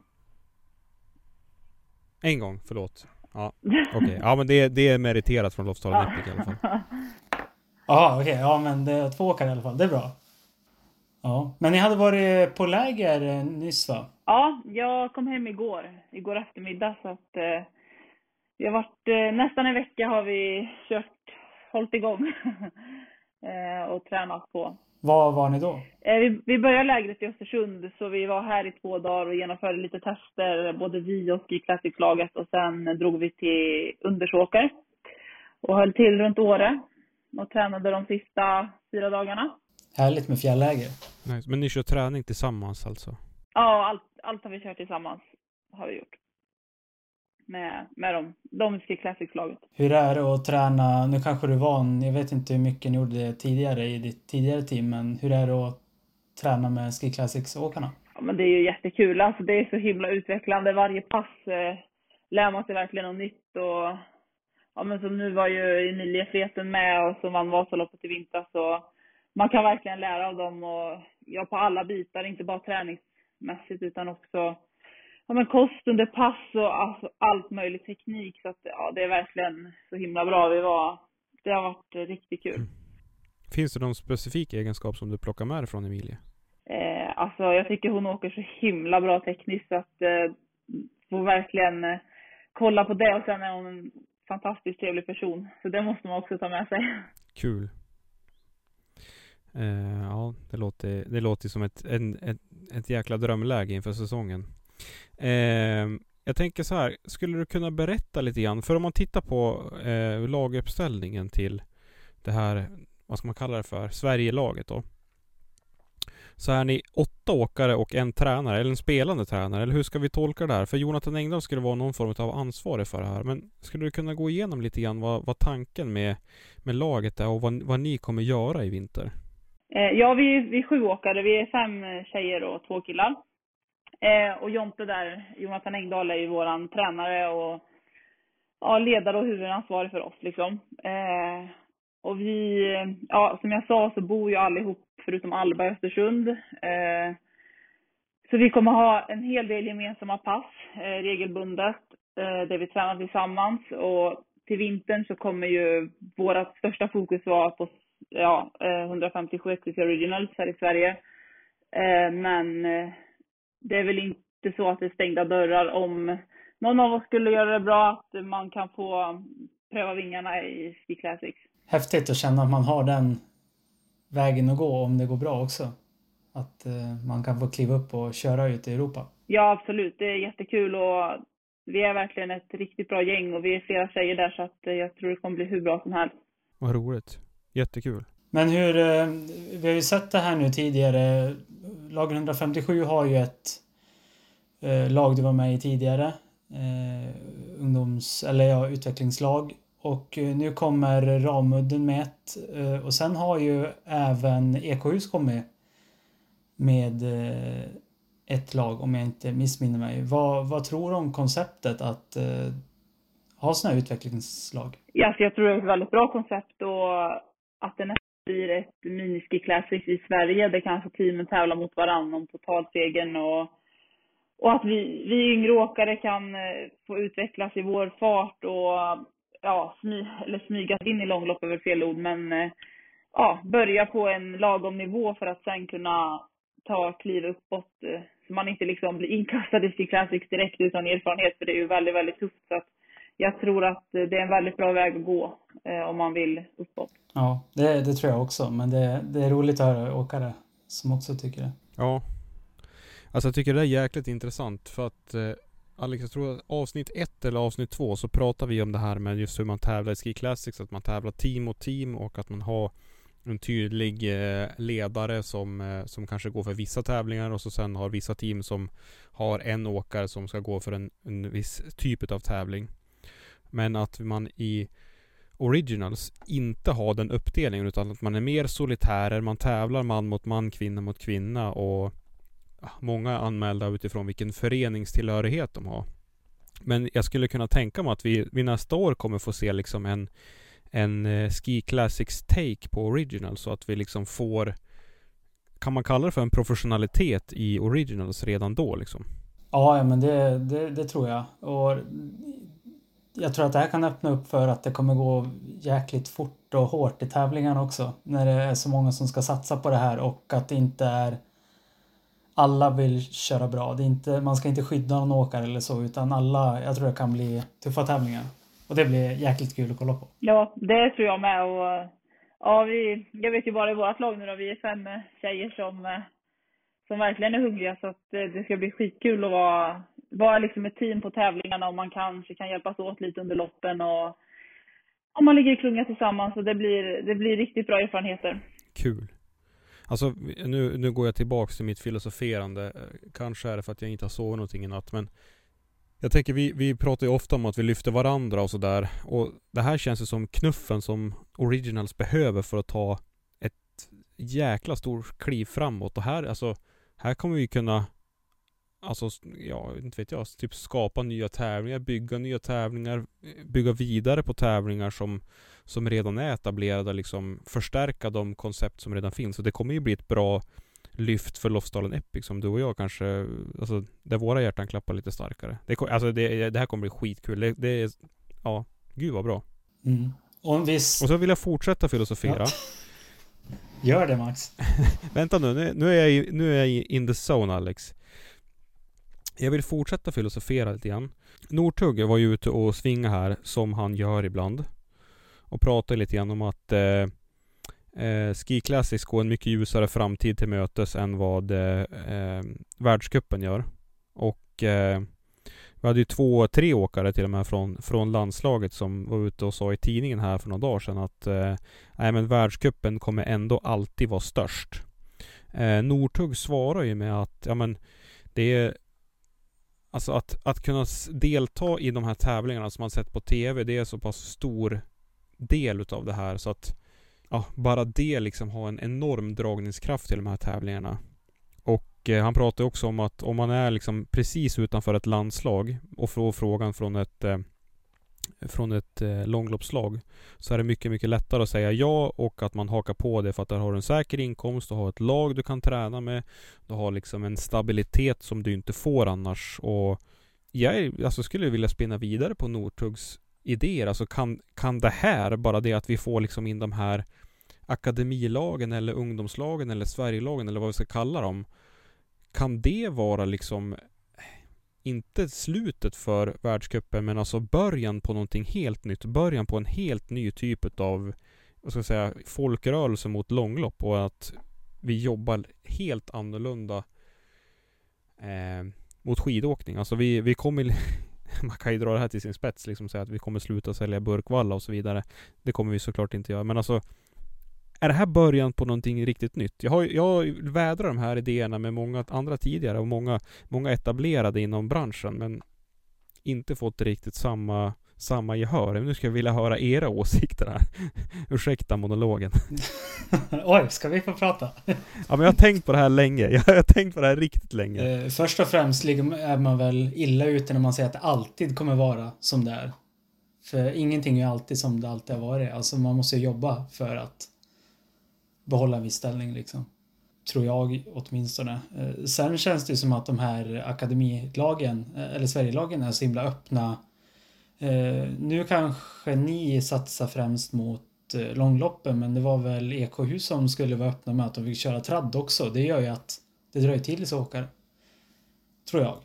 En gång, förlåt. Ja, *laughs* okej. Ja men det, det är meriterat från Lofsdalen Epic i alla fall. *laughs* Ja, okej. Ja, men det är två åkare i alla fall. Det är bra. Ja, men ni hade varit på läger eh, nyss va? Ja, jag kom hem igår. Igår eftermiddag så att eh, vi har varit eh, nästan en vecka har vi kört, hållit igång *laughs* eh, och tränat på. Var var ni då? Eh, vi, vi började lägret i Östersund så vi var här i två dagar och genomförde lite tester, både vi och i Classic-laget och sen drog vi till Undersåker och höll till runt Åre och tränade de sista fyra dagarna. Härligt med fjällläger. Nice. Men ni kör träning tillsammans alltså? Ja, allt, allt har vi kört tillsammans. Har vi gjort. Med, med dem. De i Classic-laget. Hur är det att träna? Nu kanske du är van. Jag vet inte hur mycket ni gjorde det tidigare i ditt tidigare team, men hur är det att träna med Ski Classics-åkarna? Ja, men det är ju jättekul. Alltså, det är så himla utvecklande. Varje pass eh, lär man sig verkligen något nytt. Och, ja, men som nu var ju Emilia Fleten med och som vann Vasaloppet i vintras. Så man kan verkligen lära av dem och ja, på alla bitar, inte bara träningsmässigt utan också ja, men kost under pass och alltså, allt möjligt teknik. Så att, ja, det är verkligen så himla bra. Vi var, det har varit riktigt kul. Finns det någon specifik egenskap som du plockar med dig från Emilia? Eh, alltså jag tycker hon åker så himla bra tekniskt så att eh, får verkligen eh, kolla på det och sen är hon en fantastiskt trevlig person. Så det måste man också ta med sig. Kul. Eh, ja, det låter, det låter som ett, en, ett, ett jäkla drömläge inför säsongen. Eh, jag tänker så här, skulle du kunna berätta lite grann? För om man tittar på eh, laguppställningen till det här, vad ska man kalla det för, Sverigelaget då. Så är ni åtta åkare och en tränare, eller en spelande tränare, eller hur ska vi tolka det här? För Jonathan Engdahl skulle vara någon form av ansvarig för det här. Men skulle du kunna gå igenom lite grann vad, vad tanken med, med laget är och vad, vad ni kommer göra i vinter? Eh, ja, vi, vi är sju åkare. Vi är fem tjejer och två killar. Eh, och Jonte där, Jonathan Engdahl, är ju våran tränare och ja, ledare och huvudansvarig för oss liksom. Eh, och vi, ja som jag sa så bor ju allihop förutom Alba i Östersund. Eh, så vi kommer ha en hel del gemensamma pass eh, regelbundet eh, där vi tränar tillsammans och till vintern så kommer ju vårt största fokus vara på ja, eh, 157 XC Originals här i Sverige. Eh, men eh, det är väl inte så att det är stängda dörrar om någon av oss skulle göra det bra, att man kan få pröva vingarna i Ski Classics. Häftigt att känna att man har den vägen att gå om det går bra också. Att eh, man kan få kliva upp och köra ut i Europa. Ja, absolut. Det är jättekul och vi är verkligen ett riktigt bra gäng och vi är flera tjejer där så att jag tror det kommer bli hur bra som helst. Vad roligt. Jättekul. Men hur, eh, vi har ju sett det här nu tidigare. Lag 157 har ju ett eh, lag du var med i tidigare. Eh, ungdoms, eller ja, utvecklingslag. Och nu kommer Ramudden med ett. Och sen har ju även Ekohus kommit med ett lag om jag inte missminner mig. Vad, vad tror du om konceptet att ha sådana här utvecklingslag? Ja, jag tror det är ett väldigt bra koncept och att det nästan blir ett miniski classics i Sverige där kanske teamen tävlar mot varandra om totalsegern och, och att vi, vi yngre åkare kan eh, få utvecklas i vår fart och ja, smy, eller smygas in i långlopp över fel ord, men eh, ja, börja på en lagom nivå för att sen kunna ta kliv uppåt. Eh, så man inte liksom blir inkastad i Ski Classics direkt utan erfarenhet, för det är ju väldigt, väldigt tufft. Så att jag tror att det är en väldigt bra väg att gå eh, om man vill uppåt. Ja, det, det tror jag också. Men det, det är roligt att höra åkare som också tycker det. Ja. Alltså jag tycker det är jäkligt intressant för att eh, Alex, jag tror att avsnitt ett eller avsnitt två så pratar vi om det här med just hur man tävlar i Ski Classics. Att man tävlar team mot team och att man har en tydlig eh, ledare som, eh, som kanske går för vissa tävlingar och så sen har vissa team som har en åkare som ska gå för en, en viss typ av tävling. Men att man i Originals inte har den uppdelningen utan att man är mer solitärer, man tävlar man mot man, kvinna mot kvinna och många är anmälda utifrån vilken föreningstillhörighet de har. Men jag skulle kunna tänka mig att vi, vi nästa år kommer få se liksom en, en eh, Ski Classics take på Originals så att vi liksom får Kan man kalla det för en professionalitet i Originals redan då liksom? Ja, men det, det, det tror jag. Och jag tror att det här kan öppna upp för att det kommer gå jäkligt fort och hårt i tävlingarna också. När det är så många som ska satsa på det här och att det inte är alla vill köra bra. Det är inte, man ska inte skydda någon åkare eller så utan alla, jag tror det kan bli tuffa tävlingar. Och det blir jäkligt kul att kolla på. Ja, det tror jag med och ja, vi, jag vet ju bara i vårt lag nu då, vi är fem tjejer som, eh, som verkligen är hungriga så att eh, det ska bli skitkul att vara vara liksom ett team på tävlingarna och man kanske kan hjälpas åt lite under loppen och om man ligger i klunga tillsammans och det blir, det blir riktigt bra erfarenheter. Kul. Alltså nu, nu går jag tillbaks till mitt filosoferande. Kanske är det för att jag inte har sovit någonting i natt men jag tänker vi, vi pratar ju ofta om att vi lyfter varandra och sådär och det här känns ju som knuffen som Originals behöver för att ta ett jäkla stort kliv framåt och här alltså här kommer vi kunna Alltså, ja, inte vet jag, typ skapa nya tävlingar, bygga nya tävlingar, bygga vidare på tävlingar som, som redan är etablerade, liksom förstärka de koncept som redan finns. Och det kommer ju bli ett bra lyft för Lofsdalen Epic som du och jag kanske, alltså där våra hjärtan klappar lite starkare. Det, alltså det, det här kommer bli skitkul. Det, det är, ja, gud vad bra. Mm. Och viss... Och så vill jag fortsätta filosofera. Ja. Gör det Max. *laughs* Vänta nu, nu, nu, är jag, i- nu är jag in the zone Alex. Jag vill fortsätta filosofera lite grann. Northug var ju ute och svinga här, som han gör ibland. Och pratade lite grann om att eh, eh, Ski Classics går en mycket ljusare framtid till mötes än vad eh, eh, världscupen gör. Och eh, vi hade ju två, tre åkare till och med från, från landslaget som var ute och sa i tidningen här för några dagar sedan att eh, nej men världscupen kommer ändå alltid vara störst. Eh, Northug svarar ju med att ja men det är Alltså att, att kunna delta i de här tävlingarna som man sett på TV det är så pass stor del utav det här så att ja, bara det liksom har en enorm dragningskraft till de här tävlingarna. Och eh, han pratar också om att om man är liksom precis utanför ett landslag och får frågan från ett eh, från ett eh, långloppslag så är det mycket, mycket lättare att säga ja och att man hakar på det för att där har du en säker inkomst, du har ett lag du kan träna med, du har liksom en stabilitet som du inte får annars och jag är, alltså skulle vilja spinna vidare på Northugs idéer. Alltså kan, kan det här, bara det att vi får liksom in de här akademilagen eller ungdomslagen eller Sverigelagen eller vad vi ska kalla dem. Kan det vara liksom inte slutet för världscupen men alltså början på någonting helt nytt. Början på en helt ny typ av vad ska jag säga, folkrörelse mot långlopp och att vi jobbar helt annorlunda eh, mot skidåkning. Alltså vi, vi kommer *laughs* man kan ju dra det här till sin spets liksom säga att vi kommer sluta sälja burkvalla och så vidare. Det kommer vi såklart inte göra men alltså är det här början på någonting riktigt nytt? Jag har, jag har vädrat de här idéerna med många andra tidigare och många, många etablerade inom branschen men inte fått riktigt samma, samma gehör. Nu ska jag vilja höra era åsikter här. *laughs* Ursäkta monologen. *laughs* Oj, ska vi få prata? *laughs* Ja men jag har tänkt på det här länge. Jag har tänkt på det här riktigt länge. Eh, först och främst är man väl illa ute när man säger att det alltid kommer vara som det är. För ingenting är alltid som det alltid har varit. Alltså man måste jobba för att behålla en viss ställning liksom. Tror jag åtminstone. Eh, sen känns det ju som att de här akademilagen, eh, eller Sverigelagen, är så himla öppna. Eh, nu kanske ni satsar främst mot långloppen, men det var väl EKH som skulle vara öppna med att de fick köra tradd också. Det gör ju att det dröjer till så åkare. Tror jag.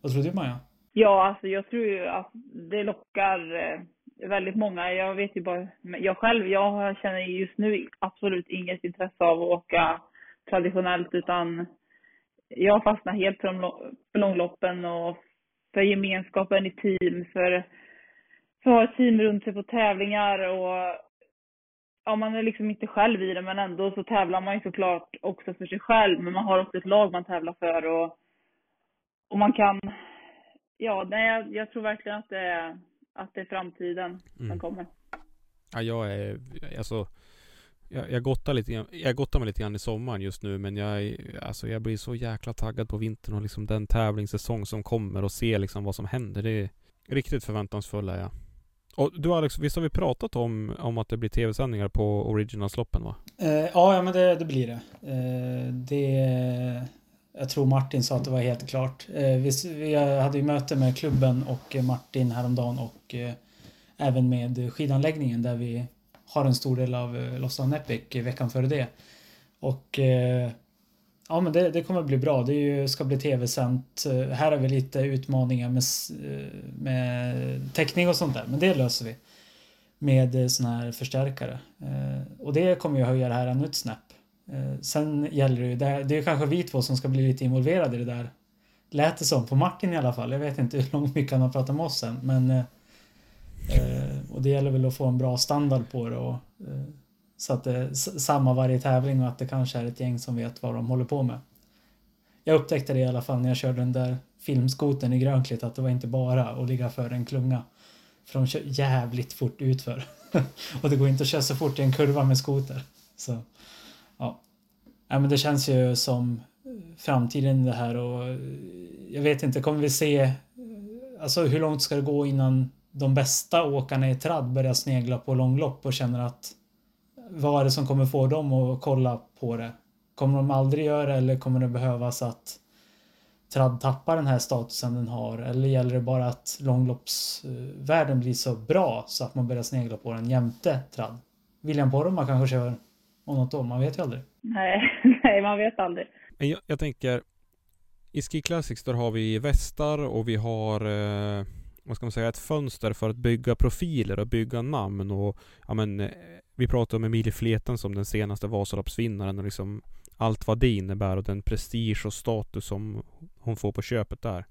Vad tror du Maja? Ja, alltså jag tror ju att det lockar väldigt många. Jag vet ju bara, jag själv, jag känner just nu absolut inget intresse av att åka traditionellt utan jag fastnar helt för, de, för långloppen och för gemenskapen i team, för, för att ha ett team runt sig på tävlingar och ja, man är liksom inte själv i det men ändå så tävlar man ju såklart också för sig själv men man har också ett lag man tävlar för och, och man kan Ja, nej, jag, jag tror verkligen att det är, att det är framtiden Mm. som kommer. Ja, jag är, alltså jag, jag, gottar lite, grann- jag gottar mig lite grann i sommaren just nu men jag, alltså jag blir så jäkla taggad på vintern och liksom den tävlingssäsong som kommer och se liksom vad som händer. Det är riktigt förväntansfull är jag. Och du Alex, visst har vi pratat om, om att det blir tv-sändningar på Originalsloppen va? Eh, ja, ja, men det, det blir det. Eh, det. Jag tror Martin sa att det var helt klart. Eh, vi, hade ju möte med klubben och eh, Martin häromdagen och eh, även med skidanläggningen där vi har en stor del av eh, Lost on Epic veckan före det. Och ja, men det, det kommer bli bra. Det ju, ska bli tv-sänt. Här har vi lite utmaningar med, med täckning och sånt där, men det löser vi med sån såna här förstärkare. Och det kommer ju höja det här ännu ett snäpp. Eh, sen gäller det ju, det, det är kanske vi två som ska bli lite involverade i det där. Lät det som, på Martin i alla fall. Jag vet inte *laughs* hur långt mycket han har pratat med oss sen, men eh, eh, och det gäller väl att få en bra standard på det och eh, så att eh, det är samma varje tävling och att det kanske är ett gäng som vet vad de håller på med. Jag upptäckte det i alla fall när jag körde den där filmskoten i Grönklitt att det var inte bara att ligga för en klunga. För de kör jävligt fort utför. *laughs* och det går inte att köra så fort i en kurva med skoter. Så, ja. ja men det känns ju som framtiden det här och eh, jag vet inte, kommer vi se eh, alltså hur långt ska det gå innan de bästa åkarna i tradd börjar snegla på långlopp och känner att eh, vad är det som kommer få dem att kolla på det Kommer de aldrig göra det eller kommer det behövas att tradd tappar den här statusen den har? Eller gäller det bara att långloppsvärlden blir så bra så att man börjar snegla på den jämte tradd? William Poromaa kanske kör om något år, man vet ju aldrig. Nej, *laughs* nej man vet aldrig. Jag, jag tänker i Ski Classics där har vi västar och vi har eh, vad ska man säga, ett fönster för att bygga profiler och bygga namn och ja men eh, vi pratade om Emilie Fleten som den senaste Vasaloppsvinnaren och liksom allt vad det innebär och den prestige och status som hon får på köpet där.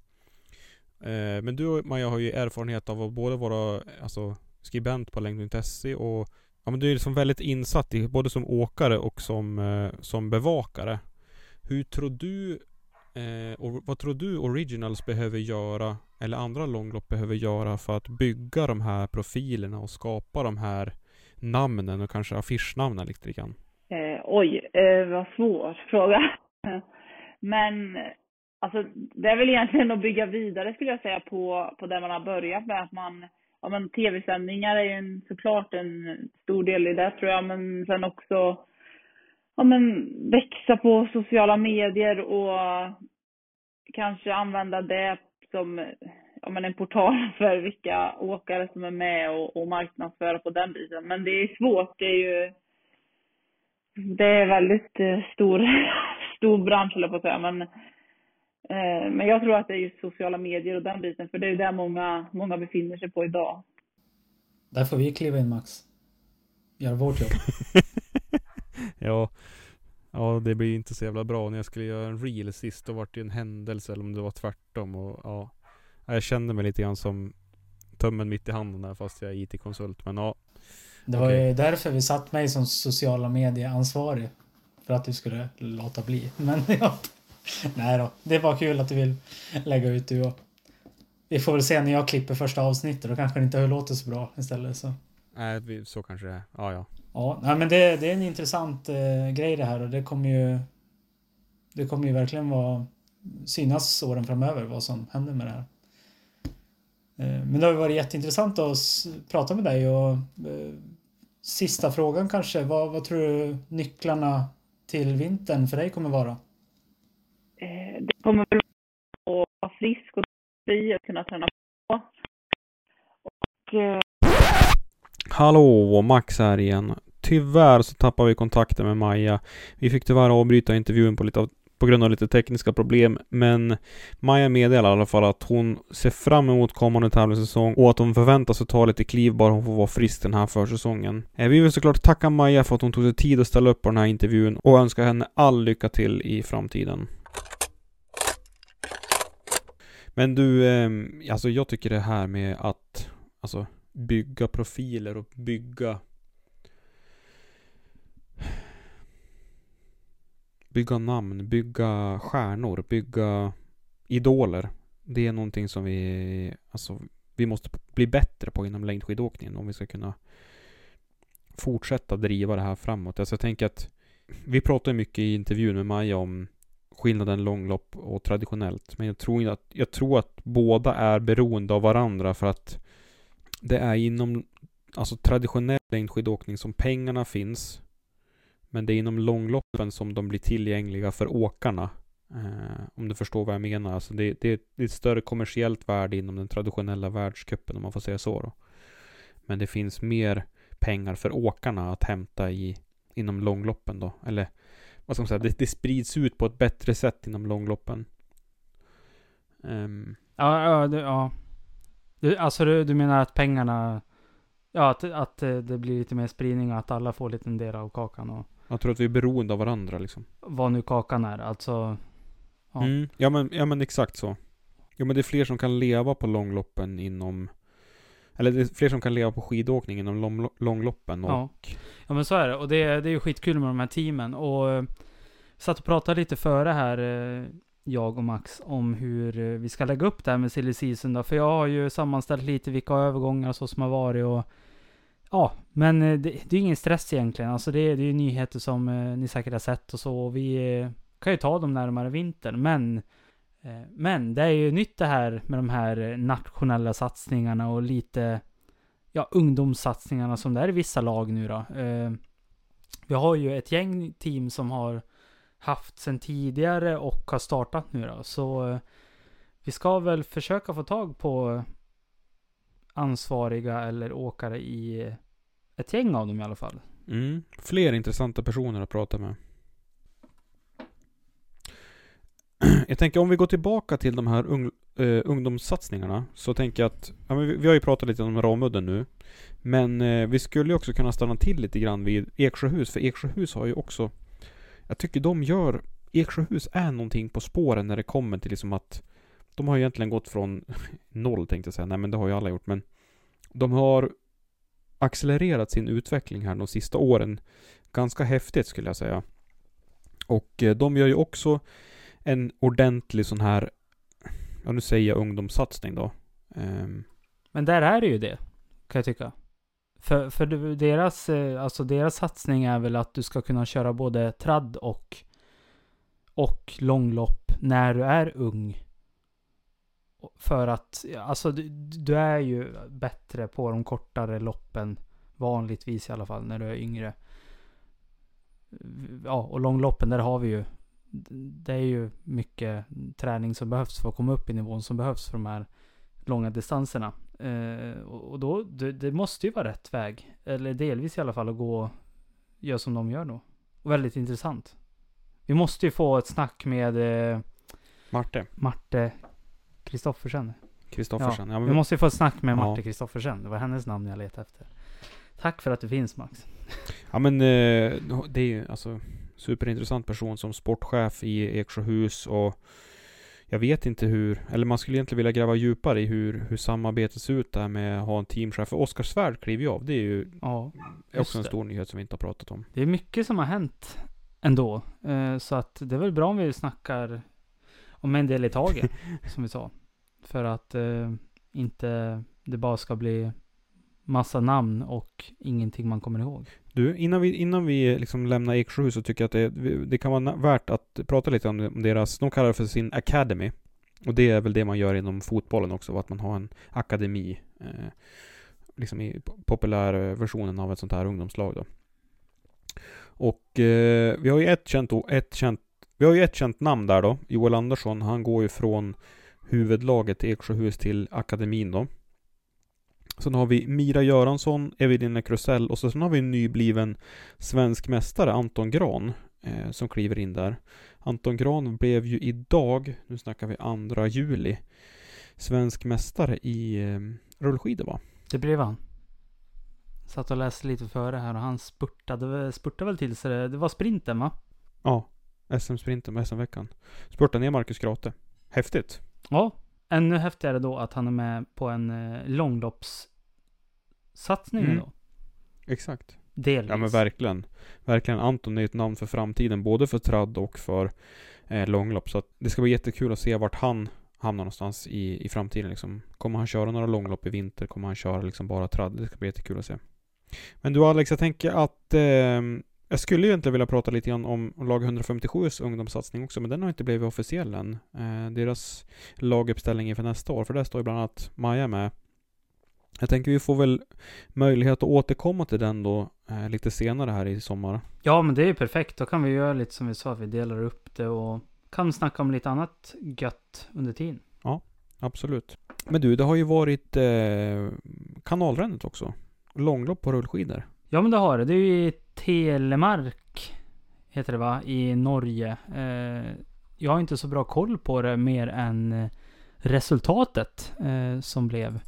Eh, men du och Maja har ju erfarenhet av att både vara alltså, skribent på längd.se och ja, men du är liksom väldigt insatt i både som åkare och som, eh, som bevakare. Hur tror du Eh, och vad tror du Originals behöver göra, eller andra långlopp behöver göra för att bygga de här profilerna och skapa de här namnen och kanske affischnamnen lite grann? Eh, oj, eh, vad svår fråga. *laughs* Men alltså, det är väl egentligen att bygga vidare skulle jag säga på, på det man har börjat med. Att man, ja, men tv-sändningar är ju en, såklart en stor del i det tror jag, men sen också ja, men, växa på sociala medier och kanske använda det som ja, men en portal *laughs* för vilka åkare som är med och, och marknadsföra på den biten. Men det är svårt. Det är ju det är väldigt eh, stor, *laughs* stor bransch, eller på att säga. Men, men jag tror att det är just sociala medier och den biten, för det är ju där många, många befinner sig på idag. Där får vi kliva in Max. Göra vårt jobb. *laughs* ja. Ja, det blir inte så jävla bra. När jag skulle göra en reel sist, då var det en händelse eller om det var tvärtom och ja. Jag kände mig lite grann som tummen mitt i handen där fast jag är IT-konsult. Men ja. Det var okay. ju därför vi satt mig som sociala medieansvarig. För att du skulle låta bli. Men *laughs* ja. *laughs* Nej då. Det var kul att du vill lägga ut du och. Vi får väl se när jag klipper första avsnittet. Då kanske det inte låter så bra istället så. Nej, så kanske det är. Ja, ja. Ja, nej, men det, det är en intressant eh, grej det här och det kommer ju... Det kommer ju verkligen vara synas åren framöver vad som händer med det här. Eh, men det har varit jätteintressant att prata med dig och eh, sista frågan kanske. Vad, vad tror du nycklarna till vintern för dig kommer vara? Eh, det kommer väl att vara frisk och fri och kunna träna på. Och eh, Hallå, Max här igen. Tyvärr så tappade vi kontakten med Maja. Vi fick tyvärr avbryta intervjun på, lite av, på grund av lite tekniska problem, men Maja meddelar i alla fall att hon ser fram emot kommande tävlingssäsong och att hon förväntar sig ta lite kliv bara hon får vara frisk den här försäsongen. Eh, vi vill såklart tacka Maja för att hon tog sig tid att ställa upp på den här intervjun och önska henne all lycka till i framtiden. Men du, ehm, alltså jag tycker det här med att, alltså bygga profiler och bygga bygga namn, bygga stjärnor, bygga idoler. Det är någonting som vi, alltså, vi måste bli bättre på inom längdskidåkningen om vi ska kunna fortsätta driva det här framåt. Alltså jag tänker att vi pratar mycket i intervjun med Maja om skillnaden långlopp och traditionellt. Men jag tror, att, jag tror att båda är beroende av varandra för att det är inom alltså traditionell längdskidåkning som pengarna finns. Men det är inom långloppen som de blir tillgängliga för åkarna. Eh, om du förstår vad jag menar. Alltså det, det, det, är ett större kommersiellt värde inom den traditionella världscupen om man får säga så. Då. Men det finns mer pengar för åkarna att hämta i, inom långloppen då. Eller vad ska man säga, det, det sprids ut på ett bättre sätt inom långloppen. Um. Ja, ja, det, ja. Du, alltså du, du menar att pengarna... Ja, att, att eh, det blir lite mer spridning och att alla får lite en del av kakan och... Jag tror att vi är beroende av varandra liksom. Vad nu kakan är, alltså... Ja. Mm. Ja, men, ja men exakt så. Ja men det är fler som kan leva på långloppen inom... Eller det är fler som kan leva på skidåkning inom lång, långloppen och... Ja. ja men så är det. Och det, det är ju skitkul med de här teamen. Och... Eh, satt och pratade lite före här eh, jag och Max om hur eh, vi ska lägga upp det här med silly season då. För jag har ju sammanställt lite vilka övergångar så som har varit och Ja, men det, det är ingen stress egentligen. Alltså det, det är ju nyheter som ni säkert har sett och så. Och vi kan ju ta dem närmare vintern. Men, Eh, men det är ju nytt det här med de här eh, nationella satsningarna och lite ja, ungdomssatsningarna som det är i vissa lag nu då. Eh, vi har ju ett gäng team som har haft sedan tidigare och har startat nu då. Så vi ska väl försöka få tag på ansvariga eller åkare i ett gäng av dem i alla fall. Mm. Fler intressanta personer att prata med. Jag tänker om vi går tillbaka till de här ung, eh, ungdomssatsningarna. Så tänker jag att, ja, men vi, vi har ju pratat lite om Ramudden nu. Men eh, vi skulle ju också kunna stanna till lite grann vid Eksjöhus. För Eksjöhus har ju också, jag tycker de gör, Eksjöhus är någonting på spåren när det kommer till liksom att de har ju egentligen gått från *laughs* noll tänkte jag säga, nej men det har ju alla gjort men de har accelererat sin utveckling här de sista åren ganska häftigt skulle jag säga. Och eh, de gör ju också en ordentlig sån här, ja nu säger jag ungdomssatsning då. Um, Men där är det ju det, kan jag tycka. För, för deras, eh, alltså deras satsning är väl att du ska kunna köra både tradd och, och långlopp när du är ung. För att, alltså du, du är ju bättre på de kortare loppen. Vanligtvis i alla fall när du är yngre. Ja, och långloppen där har vi ju det är ju mycket träning som behövs för att komma upp i nivån som behövs för de här långa distanserna. Eh, och då, det, det, måste ju vara rätt väg. Eller delvis i alla fall att gå, göra som de gör då. Och väldigt intressant. Vi måste ju få ett snack med eh, Marte. Marte Kristoffersen. Kristoffersen. Ja, ja vi måste ju få ett snack med Marte Kristoffersen. Det var hennes namn jag letade efter. Tack för att du finns Max. Ja men eh, det är ju alltså superintressant person som sportchef i Eksjöhus och jag vet inte hur, eller man skulle egentligen vilja gräva djupare i hur, hur samarbetet ser ut där med att ha en teamchef. För Oskar Svärd kliver ju av. Det är ju ja, också en stor nyhet som vi inte har pratat om. Det är mycket som har hänt ändå. Eh, så att det är väl bra om vi snackar om en del i taget, *laughs* som vi sa. För att eh, inte det bara ska bli massa namn och ingenting man kommer ihåg. Du, innan vi, innan vi liksom lämnar Eksjöhus så tycker jag att det, det kan vara värt att prata lite om deras, de kallar det för sin Academy. Och det är väl det man gör inom fotbollen också, att man har en akademi. Eh, liksom i populärversionen eh, av ett sånt här ungdomslag då. Och eh, vi har ju ett känt, ett känt, vi har ju ett känt namn där då. Joel Andersson, han går ju från huvudlaget e i Eksjöhus till akademin då. Sen har vi Mira Göransson, Evelina Krusell och sen har vi en nybliven svensk mästare, Anton Gran, eh, som kliver in där. Anton Gran blev ju idag, nu snackar vi andra juli, svensk mästare i eh, rullskidor va? Det blev han. Satt och läste lite före här och han spurtade, spurtade väl till sig det. Det var sprinten va? Ja, SM-sprinten med SM-veckan. Spurtade ner Marcus Grate. Häftigt. Ja, ännu häftigare då att han är med på en eh, långloppssatsning mm. då. Exakt. Delvis. Ja men verkligen. Verkligen. Anton är ett namn för framtiden. Både för tradd och för eh, långlopp. Så det ska bli jättekul att se vart han hamnar någonstans i, i framtiden liksom. Kommer han köra några långlopp i vinter? Kommer han köra liksom bara tradd? Det ska bli jättekul att se. Men du Alex, jag tänker att eh, jag skulle ju egentligen vilja prata lite grann om lag 157s ungdomssatsning också, men den har inte blivit officiell än. Eh, deras laguppställning inför nästa år, för där står ju bland annat Maja med. Jag tänker vi får väl möjlighet att återkomma till den då eh, lite senare här i sommar. Ja, men det är ju perfekt. Då kan vi göra lite som vi sa, vi delar upp det och kan snacka om lite annat gött under tiden. Ja, absolut. Men du, det har ju varit eh, kanalrännet också. Långlopp på rullskidor. Ja men det har det. Det är ju Telemark. Heter det va? I Norge. Eh, jag har inte så bra koll på det mer än eh, resultatet eh, som blev.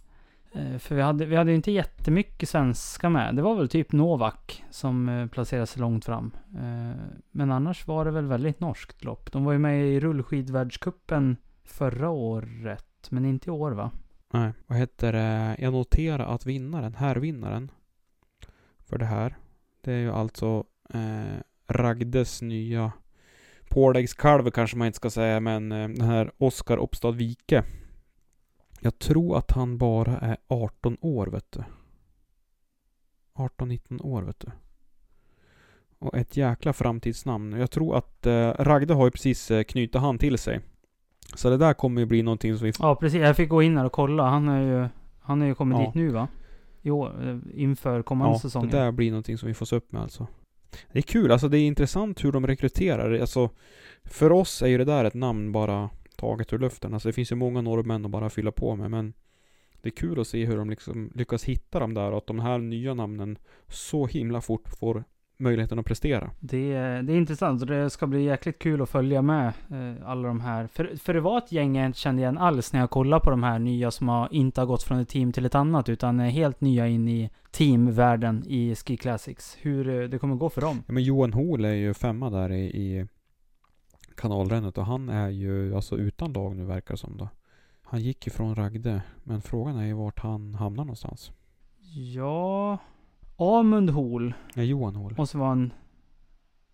Eh, för vi hade, vi hade inte jättemycket svenska med. Det var väl typ Novak som eh, placerade sig långt fram. Eh, men annars var det väl väldigt norskt lopp. De var ju med i rullskidvärldskuppen förra året. Men inte i år va? Nej, vad heter det? Jag noterar att vinnaren, härvinnaren för det här. Det är ju alltså eh, Ragdes nya påläggskalv kanske man inte ska säga, men eh, den här Oskar Uppstad Wike. Jag tror att han bara är 18 år, vet du. 18-19 år, vet du. Och ett jäkla framtidsnamn. Jag tror att eh, Ragde har ju precis eh, knutit han till sig. Så det där kommer ju bli någonting som vi... Ja, precis. Jag fick gå in här och kolla. Han är ju... Han har ju kommit ja. dit nu va? År, eh, inför kommande ja, säsongen. det där blir någonting som vi får se upp med alltså. Det är kul, alltså det är intressant hur de rekryterar. Alltså, för oss är ju det där ett namn bara taget ur luften. Alltså det finns ju många norrmän att bara fylla på med men det är kul att se hur de liksom lyckas hitta dem där och att de här nya namnen så himla fort får möjligheten att prestera. Det, är- det är intressant och det ska bli jäkligt kul att följa med eh, alla de här. För, för det var ett gäng jag inte kände igen alls när jag kollade på de här nya som har, inte har gått från ett team till ett annat utan är helt nya in i teamvärlden i Ski Classics. Hur eh, det kommer gå för dem. Ja, men Johan Hoel är ju femma där i, i kanalrännet och han är ju alltså utan lag nu verkar det som då. Han gick ifrån Ragde men frågan är ju vart han hamnar någonstans. Ja... Amund Hol Ja, Johan Hoel. måste vara en...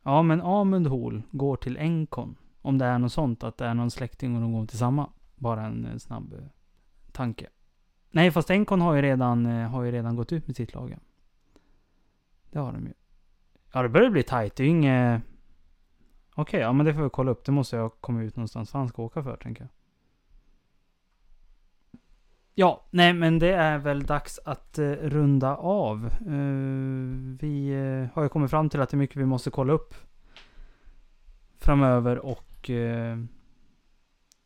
Ja men Amund Hol går till Encon. Om det är något sånt, att det är någon släkting och de går till samma. Bara en, eh, snabb eh, tanke. Nej fast Encon har ju redan, eh, har ju redan gått ut med sitt lag. Det har de ju. Ja det börjar bli tajt. Det är ju inget... Okej, ja men det får vi kolla upp. Det måste jag komma ut någonstans vad han ska åka för tänker jag. Ja, nej men det är väl dags att eh, runda av. Eh, vi eh, har ju kommit fram till att det är mycket vi måste kolla upp framöver och eh,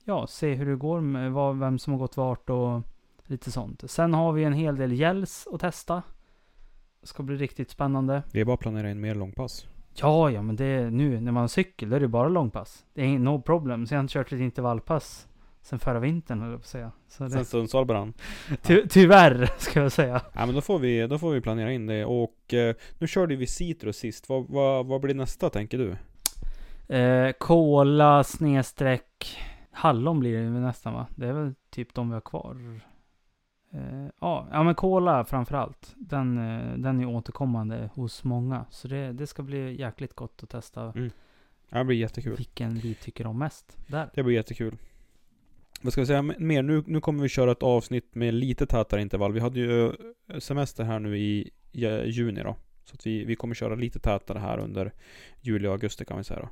ja, se hur det går med vad, vem som har gått vart och lite sånt. Sen har vi en hel del gälls att testa. Det ska bli riktigt spännande. Det är bara att planera in mer långpass. Ja, ja, men det är nu när man har cykel, då är det bara långpass. Det är no problem. Så jag har inte kört ett intervallpass sen förra vintern, höll jag på att säga. Så det, Sen Sundsvall brann. *laughs* ty, tyvärr, *laughs* ska jag säga. Ja men då får vi, då får vi planera in det och eh, nu körde vi Citrus sist. Vad, vad, vad blir nästa tänker du? Eh, kola snedstreck hallon blir det nästan va? Det är väl typ de vi har kvar. Eh, ja, ja men kola framförallt. Den, eh, den är återkommande hos många. Så det, det ska bli jäkligt gott att testa Mm. Ja, det blir jättekul. vilken vi tycker om mest. Där. Det blir jättekul. Vad ska vi säga mer? Nu, nu kommer vi köra ett avsnitt med lite tätare intervall. Vi hade ju eh, semester här nu i i eh, juni då. Så att vi, vi kommer köra lite tätare här under juli och augusti kan vi säga då.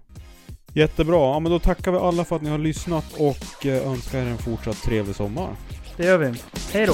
Jättebra, ja men då tackar vi alla för att ni har lyssnat och eh, önskar er en fortsatt trevlig sommar. Det gör vi. Hej då!